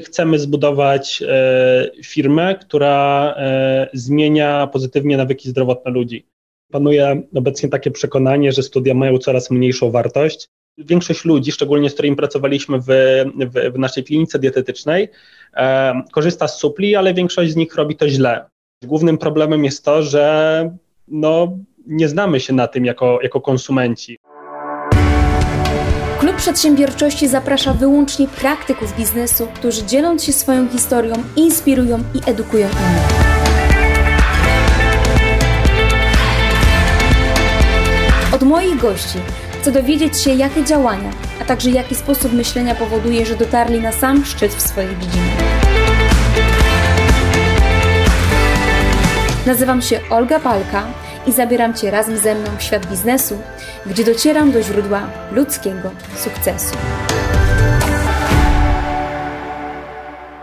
Chcemy zbudować firmę, która zmienia pozytywnie nawyki zdrowotne ludzi. Panuje obecnie takie przekonanie, że studia mają coraz mniejszą wartość. Większość ludzi, szczególnie z którymi pracowaliśmy w, w, w naszej klinice dietetycznej, e, korzysta z supli, ale większość z nich robi to źle. Głównym problemem jest to, że no, nie znamy się na tym jako, jako konsumenci. Klub Przedsiębiorczości zaprasza wyłącznie praktyków biznesu, którzy dzieląc się swoją historią, inspirują i edukują innych. Od moich gości chcę dowiedzieć się, jakie działania, a także jaki sposób myślenia powoduje, że dotarli na sam szczyt w swojej dziedzinie. Nazywam się Olga Palka i zabieram Cię razem ze mną w świat biznesu, gdzie docieram do źródła ludzkiego sukcesu.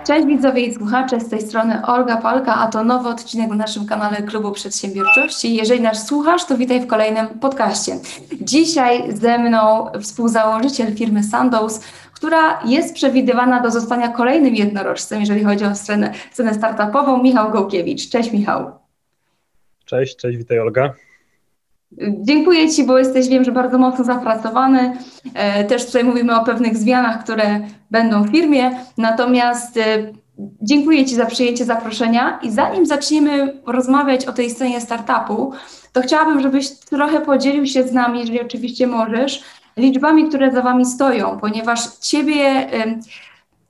Cześć widzowie i słuchacze, z tej strony Olga Palka, a to nowy odcinek w naszym kanale Klubu Przedsiębiorczości. Jeżeli nas słuchasz, to witaj w kolejnym podcaście. Dzisiaj ze mną współzałożyciel firmy Sandoz, która jest przewidywana do zostania kolejnym jednorożcem, jeżeli chodzi o scenę, scenę startupową, Michał Gołkiewicz. Cześć Michał. Cześć, cześć, witaj Olga. Dziękuję Ci, bo jesteś, wiem, że bardzo mocno zapracowany. E, też tutaj mówimy o pewnych zmianach, które będą w firmie. Natomiast e, dziękuję Ci za przyjęcie zaproszenia i zanim zaczniemy rozmawiać o tej scenie startupu, to chciałabym, żebyś trochę podzielił się z nami, jeżeli oczywiście możesz, liczbami, które za Wami stoją, ponieważ Ciebie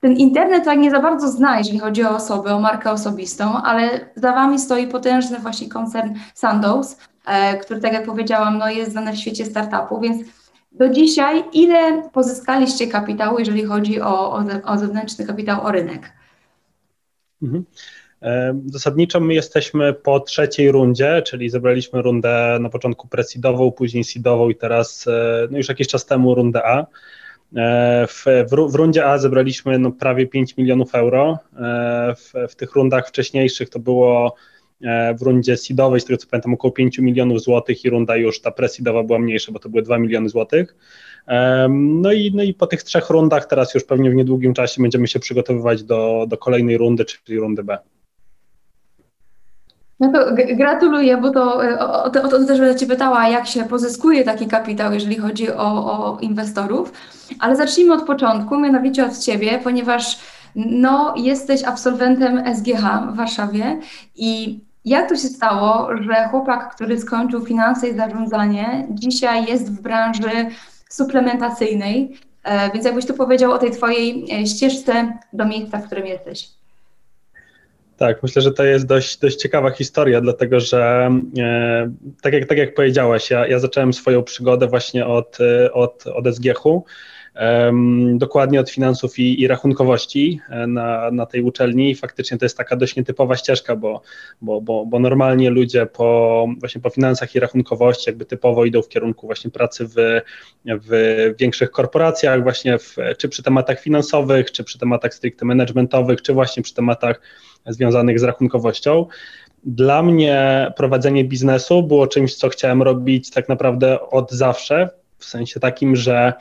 ten internet tak nie za bardzo zna, jeżeli chodzi o osobę, o markę osobistą, ale za Wami stoi potężny właśnie koncern Sandoz, E, który, tak jak powiedziałam, no jest znany w świecie startupu, więc do dzisiaj ile pozyskaliście kapitału, jeżeli chodzi o, o, o zewnętrzny kapitał, o rynek? Mhm. E, zasadniczo my jesteśmy po trzeciej rundzie, czyli zebraliśmy rundę na początku presidową, później seedową i teraz e, no już jakiś czas temu rundę A. W, w, w rundzie A zebraliśmy no prawie 5 milionów euro. W, w tych rundach wcześniejszych to było E, w rundzie seedowej, z tego co pamiętam, około 5 milionów złotych i runda już ta preseedowa była mniejsza, bo to były 2 miliony złotych. No i, no i po tych trzech rundach teraz już pewnie w niedługim czasie będziemy się przygotowywać do, do kolejnej rundy, czyli rundy B. No to gratuluję, bo to e, o, o, też będę Cię pytała, jak się pozyskuje taki kapitał, jeżeli chodzi o, o inwestorów. Ale zacznijmy od początku, mianowicie od Ciebie, ponieważ no, jesteś absolwentem SGH w Warszawie i jak to się stało, że chłopak, który skończył finanse i zarządzanie, dzisiaj jest w branży suplementacyjnej? E, więc jakbyś tu powiedział o tej Twojej e, ścieżce do miejsca, w którym jesteś. Tak, myślę, że to jest dość, dość ciekawa historia, dlatego że e, tak, jak, tak jak powiedziałaś, ja, ja zacząłem swoją przygodę właśnie od, e, od, od SGH-u dokładnie od finansów i, i rachunkowości e, na, na tej uczelni. I faktycznie to jest taka dość nietypowa ścieżka, bo, bo, bo, bo normalnie ludzie po, właśnie po finansach i rachunkowości jakby typowo idą w kierunku właśnie pracy w, w większych korporacjach, właśnie w, czy przy tematach finansowych, czy przy tematach stricte managementowych, czy właśnie przy tematach związanych z rachunkowością. Dla mnie prowadzenie biznesu było czymś, co chciałem robić tak naprawdę od zawsze, w sensie takim, że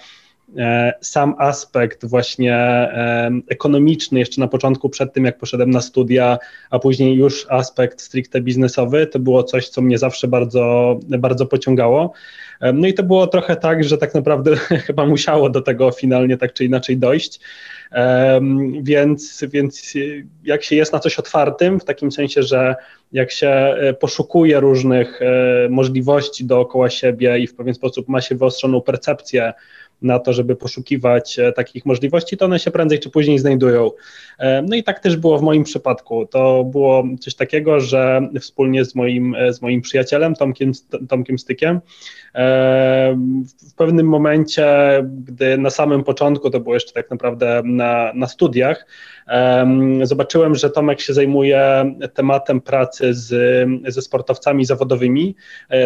sam aspekt właśnie e, ekonomiczny, jeszcze na początku, przed tym jak poszedłem na studia, a później już aspekt stricte biznesowy, to było coś, co mnie zawsze bardzo, bardzo pociągało. E, no i to było trochę tak, że tak naprawdę chyba musiało do tego finalnie tak czy inaczej dojść. Więc, więc jak się jest na coś otwartym, w takim sensie, że jak się poszukuje różnych możliwości dookoła siebie i w pewien sposób ma się wyostrzoną percepcję na to, żeby poszukiwać e, takich możliwości, to one się prędzej czy później znajdują. E, no i tak też było w moim przypadku. To było coś takiego, że wspólnie z moim, e, z moim przyjacielem Tomkiem, Tomkiem Stykiem w pewnym momencie, gdy na samym początku, to było jeszcze tak naprawdę na, na studiach, zobaczyłem, że Tomek się zajmuje tematem pracy z, ze sportowcami zawodowymi,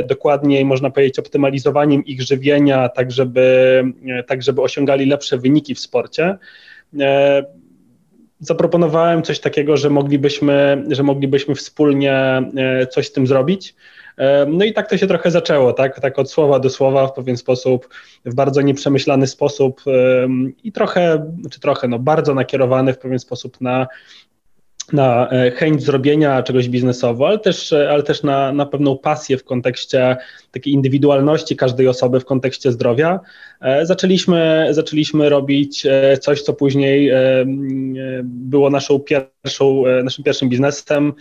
dokładniej można powiedzieć optymalizowaniem ich żywienia, tak żeby E, tak żeby osiągali lepsze wyniki w sporcie. E, zaproponowałem coś takiego, że moglibyśmy, że moglibyśmy wspólnie e, coś z tym zrobić. No i tak to się trochę zaczęło, tak, tak od słowa do słowa w pewien sposób, w bardzo nieprzemyślany sposób i trochę, czy trochę, no bardzo nakierowany w pewien sposób na na e, chęć zrobienia czegoś biznesowo, ale też, e, ale też na, na pewną pasję w kontekście takiej indywidualności każdej osoby w kontekście zdrowia. E, zaczęliśmy, zaczęliśmy robić coś, co później było naszą pierwszą, naszym pierwszym biznesem,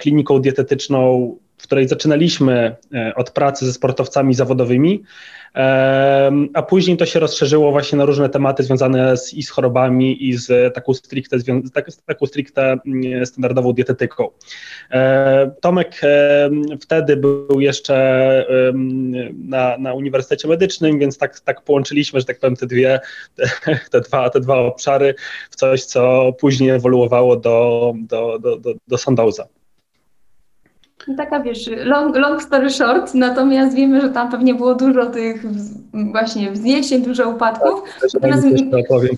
kliniką dietetyczną, w której zaczynaliśmy od pracy ze sportowcami zawodowymi a później to się rozszerzyło właśnie na różne tematy związane z, i z chorobami, i z taką stricte, tak, taką stricte mm, standardową dietetyką. Tomek wtedy był jeszcze na, na Uniwersytecie Medycznym, więc tak, tak połączyliśmy, że tak powiem, te dwie, te, dwa, te dwa obszary w coś, co później ewoluowało do, do, do, do, do. Taka wiesz, long, long story short, natomiast wiemy, że tam pewnie było dużo tych właśnie wzniesień, dużo upadków. Tak, natomiast, powiem.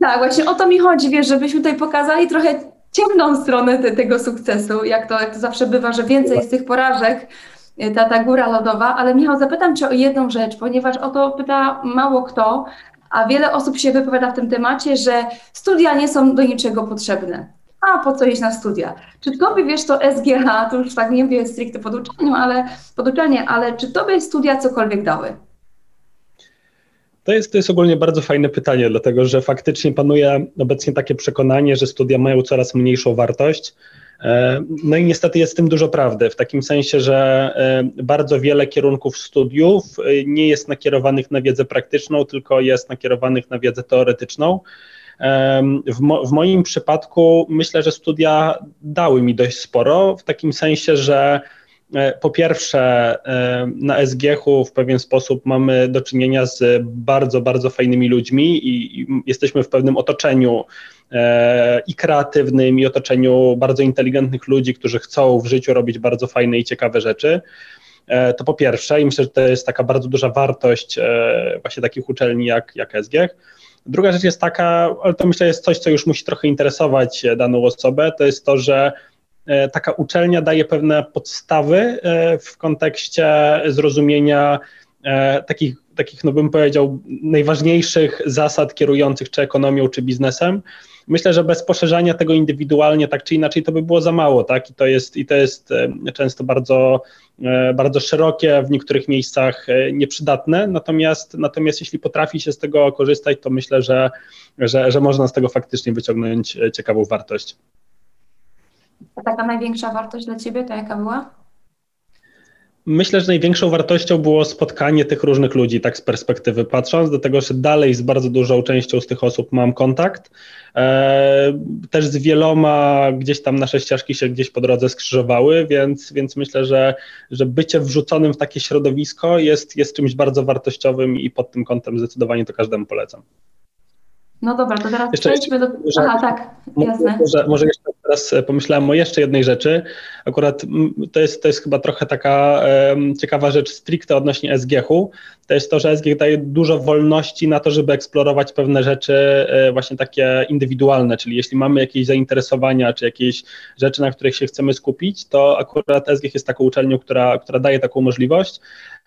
Tak, właśnie o to mi chodzi, wiesz, żebyśmy tutaj pokazali trochę ciemną stronę te, tego sukcesu, jak to, jak to zawsze bywa, że więcej jest tych porażek, ta, ta góra lodowa, ale Michał, zapytam Cię o jedną rzecz, ponieważ o to pyta mało kto, a wiele osób się wypowiada w tym temacie, że studia nie są do niczego potrzebne a po co iść na studia? Czy tobie, wiesz, to SGH, to już tak nie wiem stricte pod uczelnią, ale pod uczelnię, ale czy tobie studia cokolwiek dały? To jest, to jest ogólnie bardzo fajne pytanie, dlatego że faktycznie panuje obecnie takie przekonanie, że studia mają coraz mniejszą wartość. E, no i niestety jest w tym dużo prawdy, w takim sensie, że e, bardzo wiele kierunków studiów e, nie jest nakierowanych na wiedzę praktyczną, tylko jest nakierowanych na wiedzę teoretyczną. W, mo, w moim przypadku myślę, że studia dały mi dość sporo, w takim sensie, że e, po pierwsze, na SGH-u w pewien sposób mamy do czynienia z bardzo, bardzo fajnymi ludźmi i, jesteśmy w pewnym otoczeniu e, i kreatywnym, i otoczeniu bardzo inteligentnych ludzi, którzy chcą w życiu robić bardzo fajne i ciekawe rzeczy. E, to po pierwsze, i myślę, że to jest taka bardzo duża wartość właśnie takich uczelni jak, jak SGH. Druga rzecz jest taka, ale to myślę jest coś, co już musi trochę interesować e, daną osobę, to jest to, że e, taka uczelnia daje pewne podstawy e, w kontekście zrozumienia takich, takich, no bym powiedział, najważniejszych zasad kierujących czy ekonomią, czy biznesem. Myślę, że bez poszerzania tego indywidualnie, tak czy inaczej, to by było za mało, tak? I to jest, i to jest często bardzo E, bardzo szerokie, w niektórych miejscach e, nieprzydatne, natomiast, natomiast jeśli potrafi się z tego korzystać, to myślę, że, że, że można z tego faktycznie wyciągnąć e, ciekawą wartość. A taka największa wartość dla Ciebie to jaka była? Myślę, że największą wartością było spotkanie tych różnych ludzi, tak z perspektywy patrząc, do tego, że dalej z bardzo dużą częścią z tych osób mam kontakt. E, też z wieloma gdzieś tam nasze ścieżki się gdzieś po drodze skrzyżowały, więc, więc myślę, że, że bycie wrzuconym w takie środowisko jest, jest czymś bardzo wartościowym i pod tym kątem zdecydowanie to każdemu polecam. No dobra, to teraz jeszcze, przejdźmy do... Może, Aha, tak, jasne. Może, może jeszcze teraz e, pomyślałem o jeszcze jednej rzeczy. Akurat to jest, to jest chyba trochę taka um, ciekawa rzecz stricte odnośnie SGH-u. To jest to, że SGH daje dużo wolności na to, żeby eksplorować pewne rzeczy e, właśnie takie indywidualne, czyli jeśli mamy jakieś zainteresowania, czy jakieś rzeczy, na których się chcemy skupić, to akurat SGH jest taką uczelnią, która, która daje taką możliwość.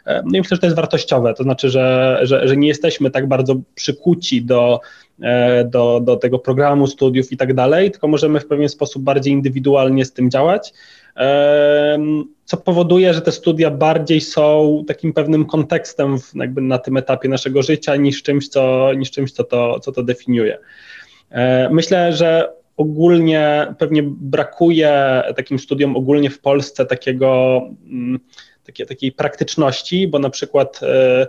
E, no i myślę, że to jest wartościowe, to znaczy, że, że, że nie jesteśmy tak bardzo przykuci do, do, do tego programu studiów i tak dalej, tylko możemy w pewien sposób bardziej indywidualnie z tym działać, e, co powoduje, że te studia bardziej są takim pewnym kontekstem w, jakby na tym etapie naszego życia niż czymś, co, niż czymś, co, to, co to definiuje. Myślę, że ogólnie pewnie brakuje takim studiom ogólnie w Polsce takiego mm, takie, takiej praktyczności, bo na przykład e, e,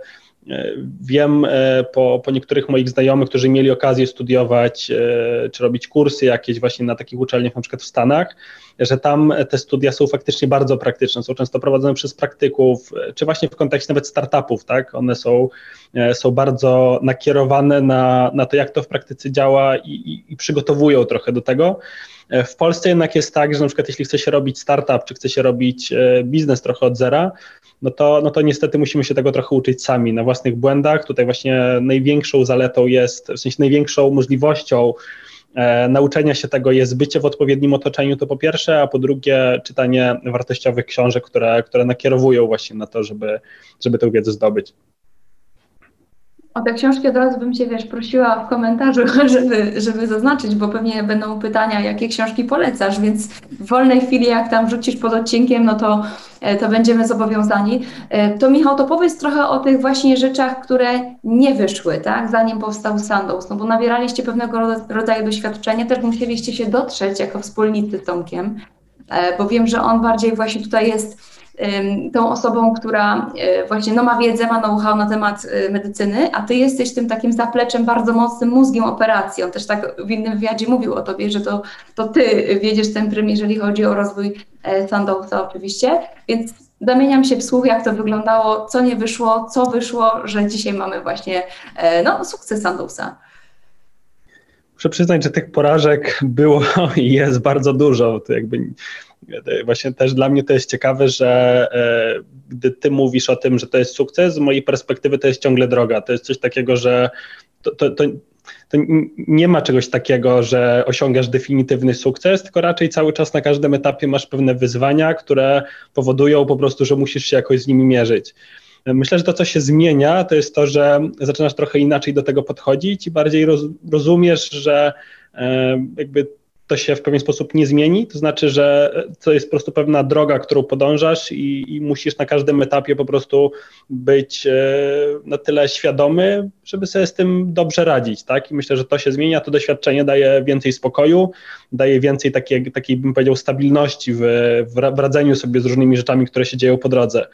Wiem e, po, po niektórych moich znajomych, którzy mieli okazję studiować czy robić kursy jakieś właśnie na takich uczelniach, na przykład w Stanach, że tam te studia są faktycznie bardzo praktyczne, są często prowadzone przez praktyków, czy właśnie w kontekście nawet startupów, tak? One są, są bardzo nakierowane na, na to, jak to w praktyce działa i, i, i przygotowują trochę do tego. E, w Polsce jednak jest tak, że na przykład jeśli chce się robić startup, czy chce się robić e, biznes trochę od zera, no to, no to niestety musimy się tego trochę uczyć sami na własnych błędach. Tutaj właśnie największą zaletą jest, w sensie największą możliwością e, nauczenia się tego jest bycie w odpowiednim otoczeniu, to po pierwsze, a po drugie czytanie wartościowych książek, które, które nakierowują właśnie na to, żeby, żeby tę wiedzę zdobyć. O te książki od razu bym Cię, wiesz, prosiła w komentarzu, żeby, żeby zaznaczyć, bo pewnie będą pytania, jakie książki polecasz, więc w wolnej chwili, jak tam rzucisz pod odcinkiem, no to, e, to będziemy zobowiązani. E, to Michał, to powiedz trochę o tych właśnie rzeczach, które nie wyszły, tak, zanim powstał Sandoz, no bo nabieraliście pewnego rodzaju doświadczenia, też musieliście się dotrzeć jako wspólnicy Tomkiem, e, bo wiem, że on bardziej właśnie tutaj jest tą osobą, która e, właśnie no, ma wiedzę, ma know-how na temat e, medycyny, a ty jesteś tym takim zapleczem bardzo mocnym mózgiem operacji. On też tak w innym wywiadzie mówił o tobie, że to, to ty wiedziesz ten prym, jeżeli chodzi o rozwój e, Sandowca oczywiście, więc zamieniam się w słuch, jak to wyglądało, co nie wyszło, co wyszło, że dzisiaj mamy właśnie no, sukces Sandowca. Muszę przyznać, że tych porażek było i jest bardzo dużo. To jakby Właśnie też dla mnie to jest ciekawe, że e, gdy ty mówisz o tym, że to jest sukces, z mojej perspektywy to jest ciągle droga. To jest coś takiego, że to, to, to, to nie ma czegoś takiego, że osiągasz definitywny sukces, tylko raczej cały czas na każdym etapie masz pewne wyzwania, które powodują po prostu, że musisz się jakoś z nimi mierzyć. Myślę, że to, co się zmienia, to jest to, że zaczynasz trochę inaczej do tego podchodzić i bardziej roz, rozumiesz, że e, jakby to się w pewien sposób nie zmieni, to znaczy, że to jest po prostu pewna droga, którą podążasz i, i musisz na każdym etapie po prostu być e, na tyle świadomy, żeby sobie z tym dobrze radzić, tak? I myślę, że to się zmienia, to doświadczenie daje więcej spokoju, daje więcej takiej, takiej bym powiedział, stabilności w, w radzeniu sobie z różnymi rzeczami, które się dzieją po drodze.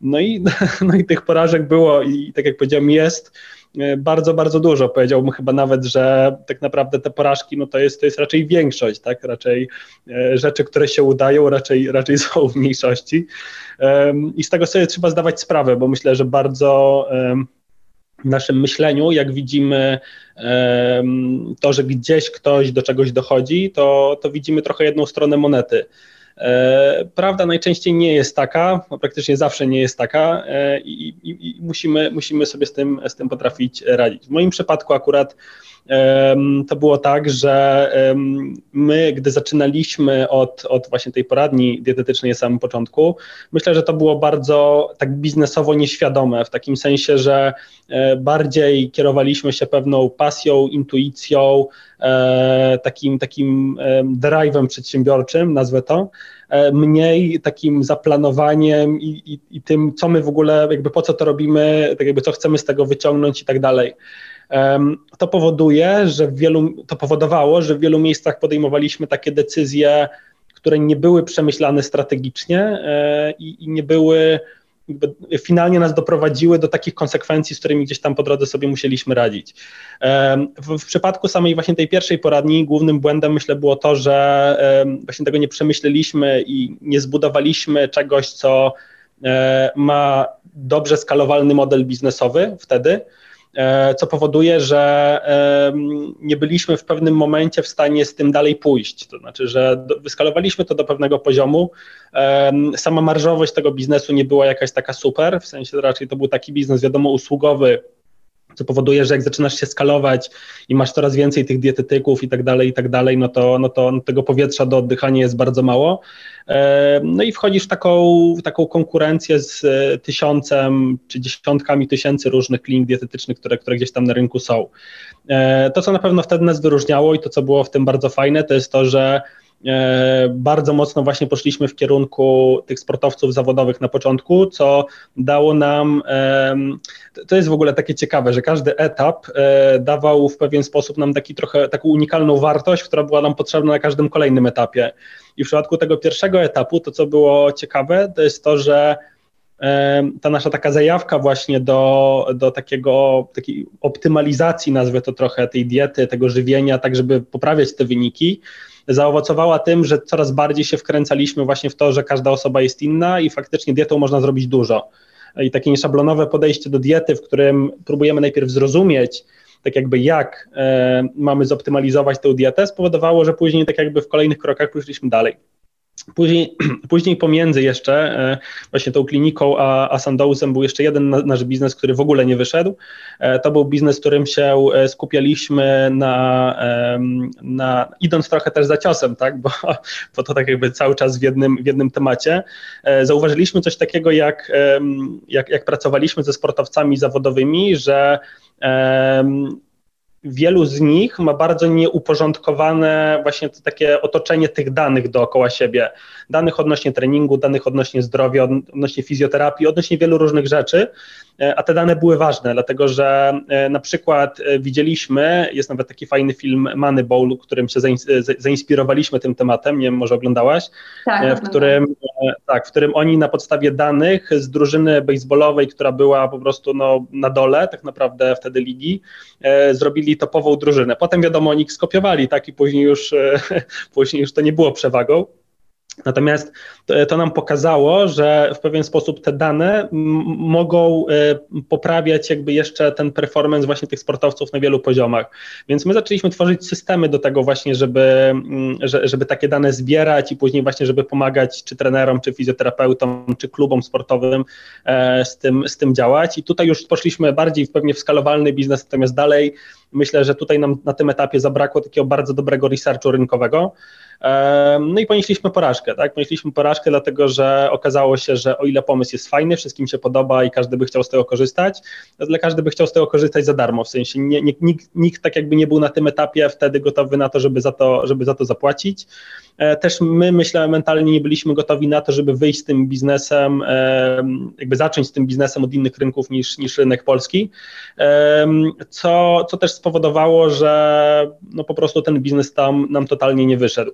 No i, no i tych porażek było i tak jak powiedziałem jest, E, bardzo, bardzo dużo. Powiedziałbym chyba nawet, że tak naprawdę te porażki no to, jest, to jest raczej większość, tak? Raczej e, rzeczy, które się udają, raczej, raczej są w mniejszości. I z tego sobie trzeba zdawać sprawę, bo myślę, że bardzo w naszym myśleniu, jak widzimy to, że gdzieś ktoś do czegoś dochodzi, to, to widzimy trochę jedną stronę monety. E, prawda najczęściej nie jest taka, praktycznie zawsze nie jest taka e, i, i, i, musimy, musimy sobie z tym, z tym potrafić radzić. W moim przypadku akurat to było tak, że my, gdy zaczynaliśmy od, od właśnie tej poradni dietetycznej na samym początku, myślę, że to było bardzo tak biznesowo nieświadome, w takim sensie, że e, bardziej kierowaliśmy się pewną pasją, intuicją, e, takim, takim drive'em przedsiębiorczym, nazwę to, e, mniej takim zaplanowaniem i, i, i tym, co my w ogóle, jakby po co to robimy, tak jakby co chcemy z tego wyciągnąć i tak dalej. To powoduje, że w wielu, to powodowało, że w wielu miejscach podejmowaliśmy takie decyzje, które nie były przemyślane strategicznie e, i, i nie były, finalnie nas doprowadziły do takich konsekwencji, z którymi gdzieś tam po drodze sobie musieliśmy radzić. W, w, przypadku samej właśnie tej pierwszej poradni głównym błędem myślę było to, że właśnie tego nie przemyśleliśmy i nie zbudowaliśmy czegoś, co e, ma dobrze skalowalny model biznesowy wtedy, co powoduje, że nie byliśmy w pewnym momencie w stanie z tym dalej pójść. To znaczy, że wyskalowaliśmy to do pewnego poziomu. Sama marżowość tego biznesu nie była jakaś taka super, w sensie raczej to był taki biznes, wiadomo, usługowy, co powoduje, że jak zaczynasz się skalować i masz coraz więcej tych dietetyków i tak dalej, i tak dalej, no to, no to tego powietrza do oddychania jest bardzo mało. E, no i wchodzisz w taką, w taką konkurencję z e, tysiącem czy dziesiątkami tysięcy różnych klinik dietetycznych, które, które gdzieś tam na rynku są. E, to, co na pewno wtedy nas wyróżniało i to, co było w tym bardzo fajne, to jest to, że bardzo mocno właśnie poszliśmy w kierunku tych sportowców zawodowych na początku, co dało nam, to jest w ogóle takie ciekawe, że każdy etap e, dawał w pewien sposób nam taki trochę, taką unikalną wartość, która była nam potrzebna na każdym kolejnym etapie. I w przypadku tego pierwszego etapu, to co było ciekawe, to jest to, że ta nasza taka zajawka właśnie do, do takiego, takiej optymalizacji, nazwę to trochę, tej diety, tego żywienia, tak żeby poprawiać te wyniki, zaowocowała tym, że coraz bardziej się wkręcaliśmy właśnie w to, że każda osoba jest inna i faktycznie dietą można zrobić dużo. I takie nieszablonowe podejście do diety, w którym próbujemy najpierw zrozumieć, tak jakby jak e, mamy zoptymalizować tę dietę, spowodowało, że później tak jakby w kolejnych krokach pójdziemy dalej. Później, później pomiędzy jeszcze e, właśnie tą kliniką a, a był jeszcze jeden nasz biznes, który w ogóle nie wyszedł. E, to był biznes, którym się e, skupialiśmy na, na idąc trochę też za ciosem, tak? bo, bo to tak jakby cały czas w jednym, w jednym temacie. Zauważyliśmy coś takiego, jak, jak, jak pracowaliśmy ze sportowcami zawodowymi, że wielu z nich ma bardzo nieuporządkowane właśnie takie otoczenie tych danych dookoła siebie. Danych odnośnie treningu, danych odnośnie zdrowia, odnośnie fizjoterapii, odnośnie wielu różnych rzeczy, a te dane były ważne, dlatego że e, na przykład e, widzieliśmy, jest nawet taki fajny film Moneyball, którym się zainspirowaliśmy tym tematem, nie wiem, może oglądałaś, tak, w którym, tak, w którym oni na podstawie danych z drużyny baseballowej, która była po prostu no, na dole tak naprawdę wtedy ligi, zrobili topową drużynę. Potem wiadomo, oni skopiowali, tak, i później już, później już to nie było przewagą. Natomiast to, to, nam pokazało, że w pewien sposób te dane mogą e, poprawiać jakby jeszcze ten performance właśnie tych sportowców na wielu poziomach. Więc my zaczęliśmy tworzyć systemy do tego właśnie, żeby, żeby takie dane zbierać i później właśnie, żeby pomagać czy trenerom, czy fizjoterapeutom, czy klubom sportowym e, z tym, z tym działać. I tutaj już poszliśmy bardziej w pewnie w skalowalny biznes, natomiast dalej myślę, że tutaj nam na tym etapie zabrakło takiego bardzo dobrego researchu rynkowego. No i ponieśliśmy porażkę, tak? Ponieśliśmy porażkę, dlatego że okazało się, że o ile pomysł jest fajny, wszystkim się podoba i każdy by chciał z tego korzystać, to każdy by chciał z tego korzystać za darmo. W sensie nie, nie, nikt, nikt tak jakby nie był na tym etapie wtedy gotowy na to, żeby za to, żeby za to zapłacić. E, też my, myślę, mentalnie nie byliśmy gotowi na to, żeby wyjść z tym biznesem, jakby zacząć z tym biznesem od innych rynków niż, niż rynek polski, co, co też spowodowało, że no po prostu ten biznes tam nam totalnie nie wyszedł.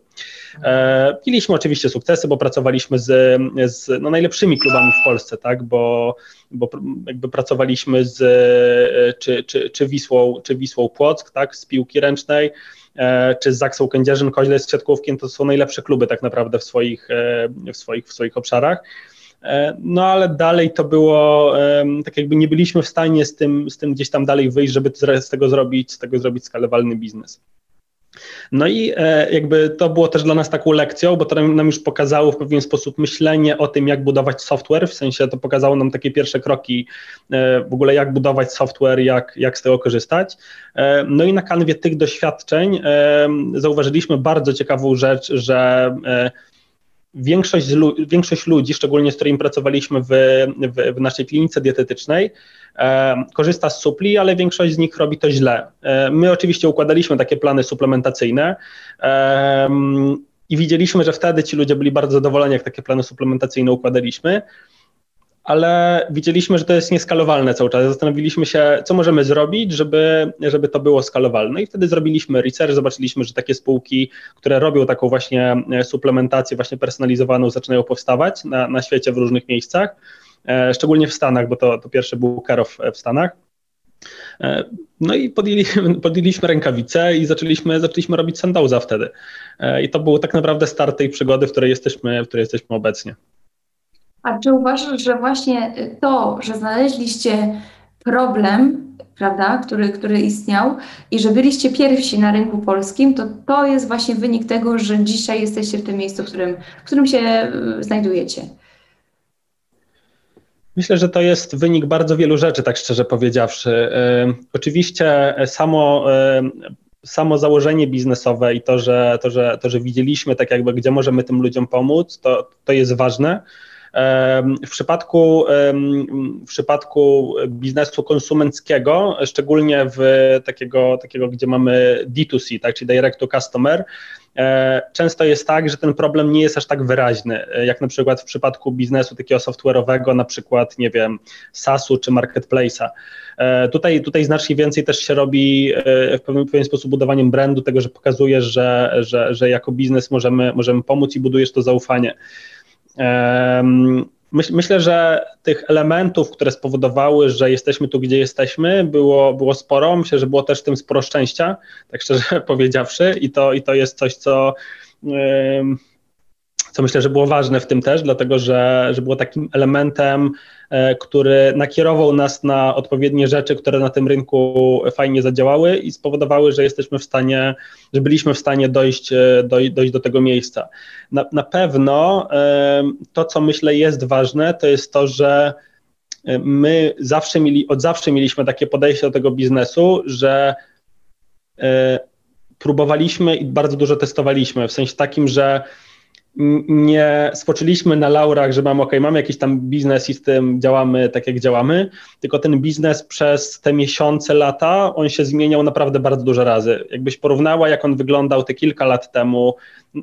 E, mieliśmy oczywiście sukcesy, bo pracowaliśmy z, z no, najlepszymi klubami w Polsce, tak, bo, bo jakby pracowaliśmy z czy, czy, czy, Wisłą, czy Wisłą Płock, tak, z piłki ręcznej, e, czy z Zaksą Kędzierzyn, Koźle z Kwiatkówkiem, to są najlepsze kluby tak naprawdę w swoich, e, w swoich, w swoich obszarach. No ale dalej to było, tak jakby nie byliśmy w stanie z tym, z tym gdzieś tam dalej wyjść, żeby z tego zrobić, z tego zrobić skalowalny biznes. No i e, jakby to było też dla nas taką lekcją, bo to nam już pokazało w pewien sposób myślenie o tym, jak budować software, w sensie to pokazało nam takie pierwsze kroki e, w ogóle, jak budować software, jak, jak z tego korzystać. E, no i na kanwie tych doświadczeń zauważyliśmy bardzo ciekawą rzecz, że większość, większość ludzi, szczególnie z którymi pracowaliśmy w, w, w naszej klinice dietetycznej, korzysta z supli, ale większość z nich robi to źle. E, my oczywiście układaliśmy takie plany suplementacyjne e, i widzieliśmy, że wtedy ci ludzie byli bardzo zadowoleni, jak takie plany suplementacyjne układaliśmy ale widzieliśmy, że to jest nieskalowalne cały czas. Zastanowiliśmy się, co możemy zrobić, żeby, żeby to było skalowalne. I wtedy zrobiliśmy research, zobaczyliśmy, że takie spółki, które robią taką właśnie e, suplementację, właśnie personalizowaną, zaczynają powstawać na, na świecie w różnych miejscach, e, szczególnie w Stanach, bo to, to pierwszy był Karow w Stanach. E, no i podjęli, podjęliśmy rękawice i zaczęliśmy, zaczęliśmy robić Sandauza wtedy. I to był tak naprawdę start tej przygody, w której jesteśmy, w której jesteśmy obecnie. A czy uważasz, że właśnie to, że znaleźliście problem, prawda, który, który istniał i że byliście pierwsi na rynku polskim, to to jest właśnie wynik tego, że dzisiaj jesteście w tym miejscu, w którym, w którym się e, znajdujecie? Myślę, że to jest wynik bardzo wielu rzeczy, tak szczerze powiedziawszy. Oczywiście samo, samo założenie biznesowe i to że, to, że, to, że widzieliśmy tak jakby, gdzie możemy tym ludziom pomóc, to, to jest ważne. W przypadku, w przypadku biznesu konsumenckiego, szczególnie w takiego, takiego gdzie mamy D2C, tak, czyli direct to customer, często jest tak, że ten problem nie jest aż tak wyraźny, e, jak na przykład w przypadku biznesu takiego software'owego, na przykład, nie wiem, SaaS-u czy Marketplace'a. E, tutaj, tutaj znacznie więcej też się robi w pewien, w pewien sposób budowaniem brandu, tego, że pokazujesz, że, że, że jako biznes możemy, możemy pomóc i budujesz to zaufanie. Myślę, że tych elementów, które spowodowały, że jesteśmy tu, gdzie jesteśmy, było, było sporo. Myślę, że było też w tym sporo szczęścia, tak szczerze powiedziawszy, i to, i to jest coś, co co myślę, że było ważne w tym też, dlatego że, że było takim elementem, e, który nakierował nas na odpowiednie rzeczy, które na tym rynku fajnie zadziałały i spowodowały, że jesteśmy w stanie, że byliśmy w stanie dojść, e, dojść, dojść do tego miejsca. Na, na pewno e, to, co myślę jest ważne, to jest to, że my zawsze mieli, od zawsze mieliśmy takie podejście do tego biznesu, że próbowaliśmy i bardzo dużo testowaliśmy, w sensie takim, że nie spoczyliśmy na laurach, że mamy, ok, mamy jakiś tam biznes i z tym działamy tak, jak działamy, tylko ten biznes przez te miesiące, lata, on się zmieniał naprawdę bardzo dużo razy. Jakbyś porównała, jak on wyglądał te kilka lat temu,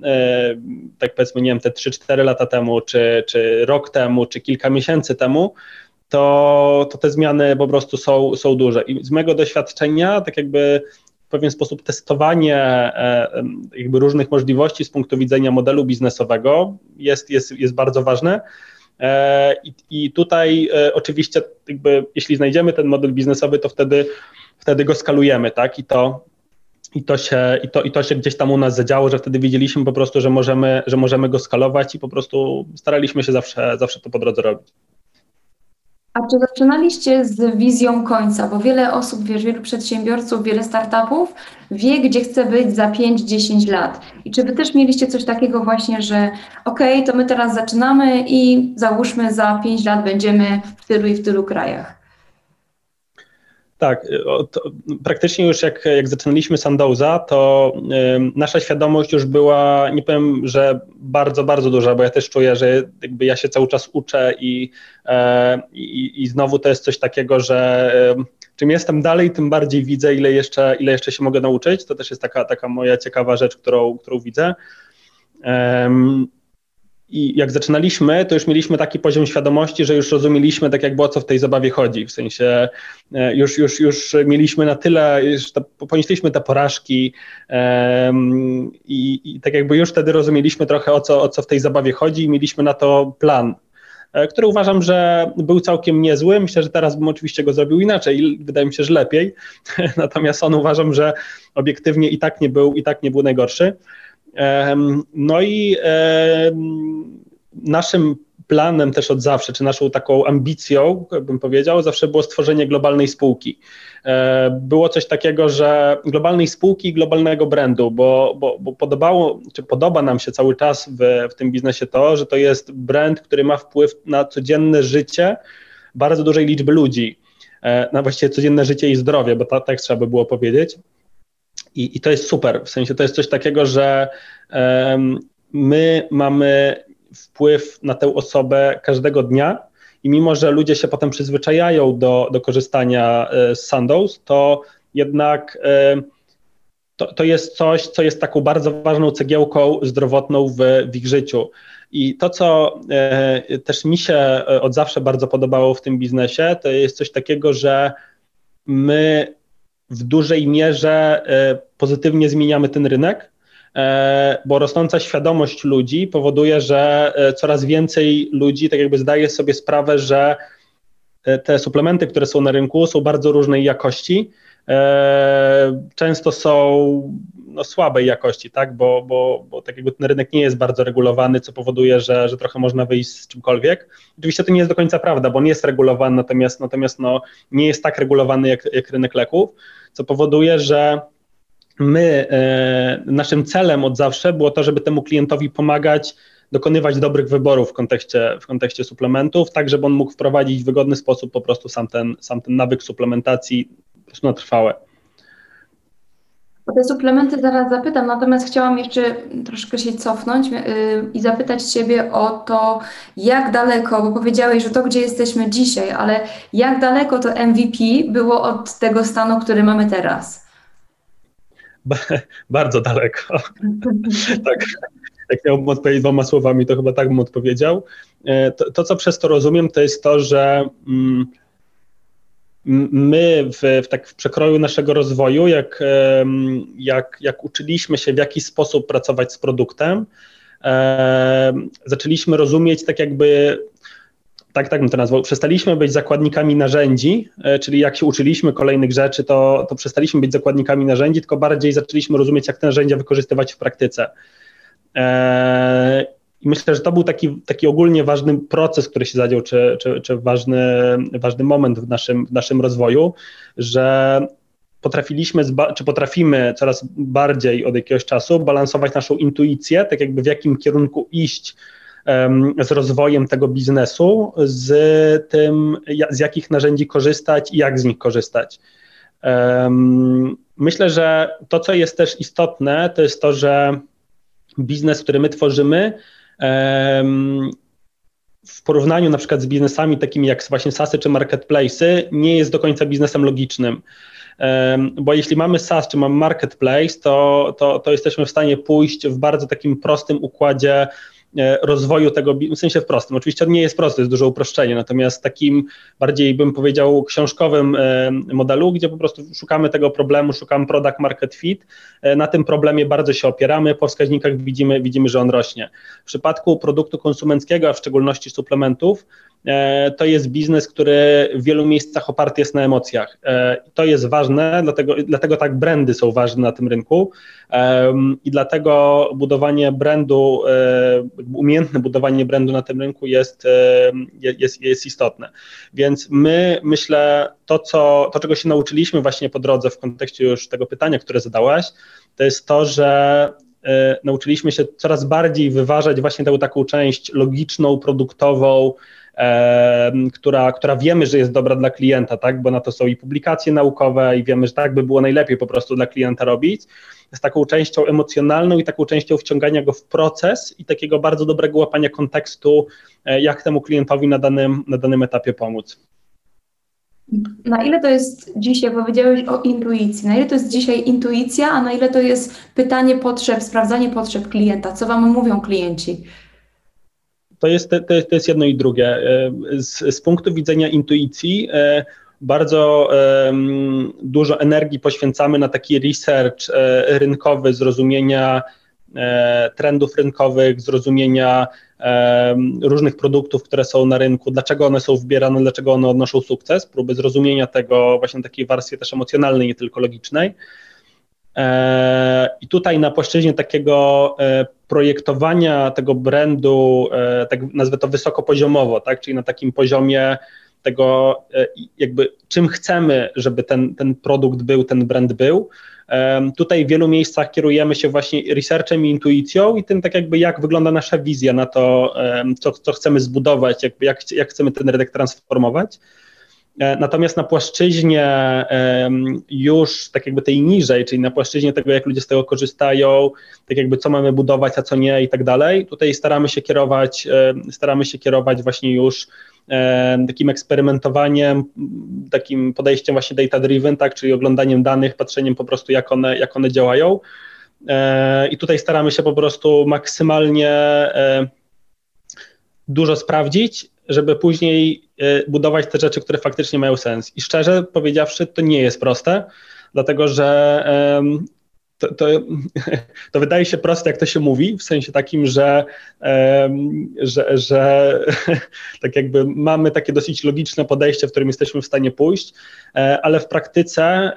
e, tak powiedzmy, nie wiem, te 3-4 lata temu, czy, czy rok temu, czy kilka miesięcy temu, to, to te zmiany po prostu są, są duże. I z mojego doświadczenia, tak jakby pewien sposób testowanie e, jakby różnych możliwości z punktu widzenia modelu biznesowego jest, jest, jest bardzo ważne. E, I, I, tutaj e, oczywiście, jakby, jeśli znajdziemy ten model biznesowy, to wtedy, wtedy go skalujemy, tak? I to, i to, się, i, to, I to się gdzieś tam u nas zadziało, że wtedy widzieliśmy po prostu, że możemy, że możemy go skalować i po prostu staraliśmy się zawsze, zawsze to po drodze robić. A czy zaczynaliście z wizją końca? Bo wiele osób, wiesz, wielu przedsiębiorców, wiele startupów wie, gdzie chce być za 5-10 lat. I czy wy też mieliście coś takiego właśnie, że okej, okay, to my teraz zaczynamy i załóżmy za 5 lat będziemy w tylu i w tylu krajach? Tak, praktycznie już jak, jak zaczynaliśmy Sandowsa, to y, nasza świadomość już była, nie powiem, że bardzo, bardzo duża, bo ja też czuję, że jakby ja się cały czas uczę i, y, i, i znowu to jest coś takiego, że y, czym jestem dalej, tym bardziej widzę, ile jeszcze, ile jeszcze się mogę nauczyć. To też jest taka, taka moja ciekawa rzecz, którą, którą widzę. I jak zaczynaliśmy, to już mieliśmy taki poziom świadomości, że już rozumieliśmy tak jakby o co w tej zabawie chodzi. W sensie e, już, już, już mieliśmy na tyle, już to, ponieśliśmy te porażki um, i, i, tak jakby już wtedy rozumieliśmy trochę o co, o co w tej zabawie chodzi i mieliśmy na to plan, e, który uważam, że był całkiem niezły. Myślę, że teraz bym oczywiście go zrobił inaczej wydaje mi się, że lepiej. Natomiast on uważam, że obiektywnie i tak nie był, i tak nie był najgorszy. No i naszym planem też od zawsze, czy naszą taką ambicją, bym powiedział, zawsze było stworzenie globalnej spółki. E, było coś takiego, że globalnej spółki, globalnego brandu, bo, bo, bo podobało, czy podoba nam się cały czas w, w tym biznesie to, że to jest brand, który ma wpływ na codzienne życie bardzo dużej liczby ludzi, e, na właściwie codzienne życie i zdrowie, bo tak trzeba by było powiedzieć. I, I, to jest super, w sensie to jest coś takiego, że um, my mamy wpływ na tę osobę każdego dnia i mimo, że ludzie się potem przyzwyczajają do, do korzystania e, z Sandows, to jednak to, to jest coś, co jest taką bardzo ważną cegiełką zdrowotną w, w ich życiu. I to, co e, też mi się e, od zawsze bardzo podobało w tym biznesie, to jest coś takiego, że my w dużej mierze e, pozytywnie zmieniamy ten rynek, e, bo rosnąca świadomość ludzi powoduje, że e, coraz więcej ludzi tak jakby zdaje sobie sprawę, że te suplementy, które są na rynku, są bardzo różnej jakości. Często są no, słabej jakości, tak? Bo, bo, bo tak jakby ten rynek nie jest bardzo regulowany, co powoduje, że, że trochę można wyjść z czymkolwiek. Oczywiście to nie jest do końca prawda, bo on jest regulowany, natomiast, natomiast no, nie jest tak regulowany jak, jak rynek leków co powoduje, że my, e, naszym celem od zawsze było to, żeby temu klientowi pomagać dokonywać dobrych wyborów w kontekście, w kontekście suplementów, tak żeby on mógł wprowadzić w wygodny sposób po prostu sam ten, sam ten nawyk suplementacji po prostu na trwałe. O te suplementy zaraz zapytam, natomiast chciałam jeszcze troszkę się cofnąć yy, i zapytać Ciebie o to, jak daleko, bo powiedziałeś, że to, gdzie jesteśmy dzisiaj, ale jak daleko to MVP było od tego stanu, który mamy teraz? bardzo daleko. tak. Jak miałbym odpowiedzieć dwoma słowami, to chyba tak bym odpowiedział. E, to, to co przez to rozumiem, to jest to, że. Mm, my w, w, tak w przekroju naszego rozwoju, jak, jak, jak uczyliśmy się, w jaki sposób pracować z produktem, zaczęliśmy rozumieć tak jakby tak, tak bym to nazwał, przestaliśmy być zakładnikami narzędzi, e, czyli jak się uczyliśmy kolejnych rzeczy, to, to przestaliśmy być zakładnikami narzędzi, tylko bardziej zaczęliśmy rozumieć, jak te narzędzia wykorzystywać w praktyce. E, I myślę, że to był taki, taki ogólnie ważny proces, który się zadział, czy, czy, czy ważny, ważny moment w naszym, w naszym rozwoju, że potrafiliśmy, czy potrafimy coraz bardziej od jakiegoś czasu balansować naszą intuicję, tak jakby w jakim kierunku iść z rozwojem tego biznesu, z tym, z jakich narzędzi korzystać i jak z nich korzystać. Myślę, że to, co jest też istotne, to jest to, że biznes, który my tworzymy, w porównaniu na przykład z biznesami takimi jak właśnie SASy czy marketplace'y, nie jest do końca biznesem logicznym. Bo jeśli mamy SaaS czy mamy marketplace, to, to, to jesteśmy w stanie pójść w bardzo takim prostym układzie rozwoju tego, w sensie w prostym. Oczywiście on nie jest prosty, jest duże uproszczenie, natomiast takim bardziej bym powiedział książkowym e, modelu, gdzie po prostu szukamy tego problemu, szukamy product market fit, e, na tym problemie bardzo się opieramy, po wskaźnikach widzimy, widzimy, że on rośnie. W przypadku produktu konsumenckiego, a w szczególności suplementów, E, to jest biznes, który w wielu miejscach oparty jest na emocjach. E, to jest ważne, dlatego, dlatego tak brandy są ważne na tym rynku i dlatego budowanie brandu, e, umiejętne budowanie brandu na tym rynku jest, jest, jest istotne. Więc my, myślę, to, co, to, czego się nauczyliśmy właśnie po drodze w kontekście już tego pytania, które zadałaś, to jest to, że nauczyliśmy się coraz bardziej wyważać właśnie tę taką część logiczną, produktową, która, która wiemy, że jest dobra dla klienta, tak? bo na to są i publikacje naukowe i wiemy, że tak by było najlepiej po prostu dla klienta robić, z taką częścią emocjonalną i taką częścią wciągania go w proces i takiego bardzo dobrego łapania kontekstu, e, jak temu klientowi na danym, na danym etapie pomóc. Na ile to jest dzisiaj, powiedziałeś o intuicji, na ile to jest dzisiaj intuicja, a na ile to jest pytanie potrzeb, sprawdzanie potrzeb klienta, co Wam mówią klienci? To jest, to, to jest jedno i drugie. E, z, z punktu widzenia intuicji, e, bardzo um, dużo energii poświęcamy na taki research rynkowy, zrozumienia trendów rynkowych, zrozumienia różnych produktów, które są na rynku, dlaczego one są wybierane, dlaczego one odnoszą sukces, próby zrozumienia tego właśnie takiej warstwie też emocjonalnej, nie tylko logicznej. I tutaj na płaszczyźnie takiego projektowania tego brandu, e, tak nazwę to wysokopoziomowo, tak, czyli na takim poziomie tego, jakby czym chcemy, żeby ten, ten produkt był, ten brand był. Tutaj w wielu miejscach kierujemy się właśnie researchem i intuicją i tym tak jakby jak wygląda nasza wizja na to, co, co chcemy zbudować, jakby jak, jak chcemy ten rynek transformować. E, natomiast na płaszczyźnie już tak jakby tej niżej, czyli na płaszczyźnie tego, jak ludzie z tego korzystają, tak jakby co mamy budować, a co nie i tak dalej, tutaj staramy się kierować, staramy się kierować właśnie już takim eksperymentowaniem, takim podejściem właśnie data-driven, tak, czyli oglądaniem danych, patrzeniem po prostu jak one, jak one działają. E, I tutaj staramy się po prostu maksymalnie e, dużo sprawdzić, żeby później e, budować te rzeczy, które faktycznie mają sens. I szczerze powiedziawszy, to nie jest proste, dlatego że to, to, to, wydaje się proste, jak to się mówi, w sensie takim, że, że, że tak jakby mamy takie dosyć logiczne podejście, w którym jesteśmy w stanie pójść, e, ale w praktyce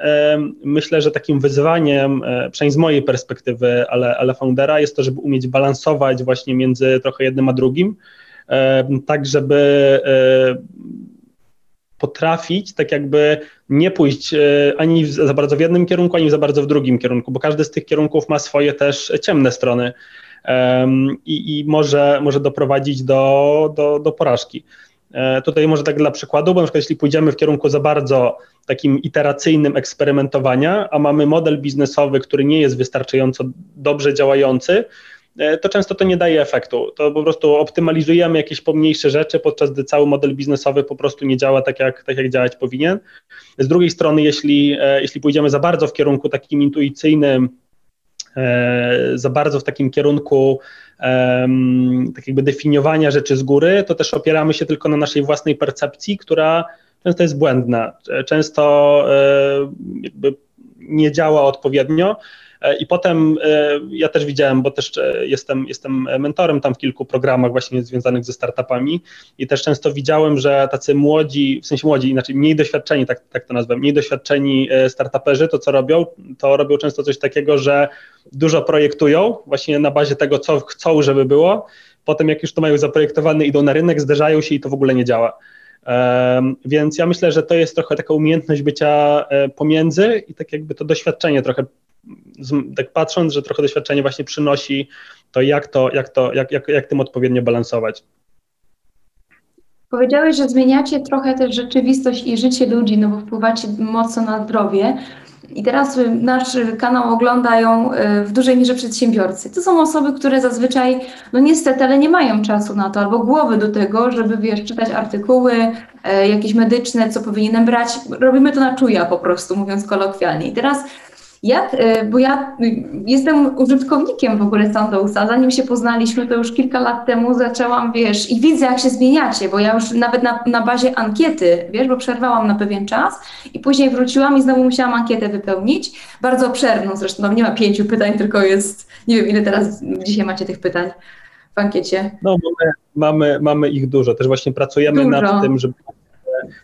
myślę, że takim wyzwaniem, e, przynajmniej z mojej perspektywy, ale, ale foundera, jest to, żeby umieć balansować właśnie między trochę jednym a drugim, tak żeby potrafić tak jakby nie pójść e, ani za bardzo w jednym kierunku, ani za bardzo w drugim kierunku, bo każdy z tych kierunków ma swoje też ciemne strony i, i może, może doprowadzić do, do, do porażki. E, tutaj może tak dla przykładu, bo na przykład jeśli pójdziemy w kierunku za bardzo takim iteracyjnym eksperymentowania, a mamy model biznesowy, który nie jest wystarczająco dobrze działający, to często to nie daje efektu. To po prostu optymalizujemy jakieś pomniejsze rzeczy, podczas gdy cały model biznesowy po prostu nie działa tak, jak, tak jak działać powinien. Z drugiej strony, jeśli, e, jeśli pójdziemy za bardzo w kierunku takim intuicyjnym, e, za bardzo w takim kierunku tak jakby definiowania rzeczy z góry, to też opieramy się tylko na naszej własnej percepcji, która często jest błędna, często jakby nie działa odpowiednio, E, I potem e, ja też widziałem, bo też e, jestem, jestem mentorem tam w kilku programach właśnie związanych ze startupami i też często widziałem, że tacy młodzi, w sensie młodzi, inaczej mniej doświadczeni, tak, tak to nazwę, mniej doświadczeni startuperzy, to co robią, to robią często coś takiego, że dużo projektują właśnie na bazie tego, co chcą, żeby było, potem jak już to mają zaprojektowane, idą na rynek, zderzają się i to w ogóle nie działa. Więc ja myślę, że to jest trochę taka umiejętność bycia e, pomiędzy i tak jakby to doświadczenie trochę, tak patrząc, że trochę doświadczenie właśnie przynosi to, jak to, jak to, jak, jak, jak tym odpowiednio balansować. Powiedziałeś, że zmieniacie trochę też rzeczywistość i życie ludzi, no bo wpływacie mocno na zdrowie. I teraz y, nasz kanał oglądają y, w dużej mierze przedsiębiorcy. To są osoby, które zazwyczaj, no niestety, ale nie mają czasu na to albo głowy do tego, żeby wiesz, czytać artykuły e, jakieś medyczne, co powinienem brać. Robimy to na czuja po prostu, mówiąc kolokwialnie. I teraz jak, y, bo ja jestem użytkownikiem w ogóle Sandousa, zanim się poznaliśmy, to już kilka lat temu zaczęłam, wiesz, i widzę jak się zmieniacie, bo ja już nawet na, na bazie ankiety, wiesz, bo przerwałam na pewien czas i później wróciłam i znowu musiałam ankietę wypełnić, bardzo obszerną zresztą, no nie ma pięciu pytań, tylko jest, nie wiem ile teraz dzisiaj macie tych pytań w ankiecie. No mamy, mamy, mamy ich dużo, też właśnie pracujemy dużo. nad tym, żeby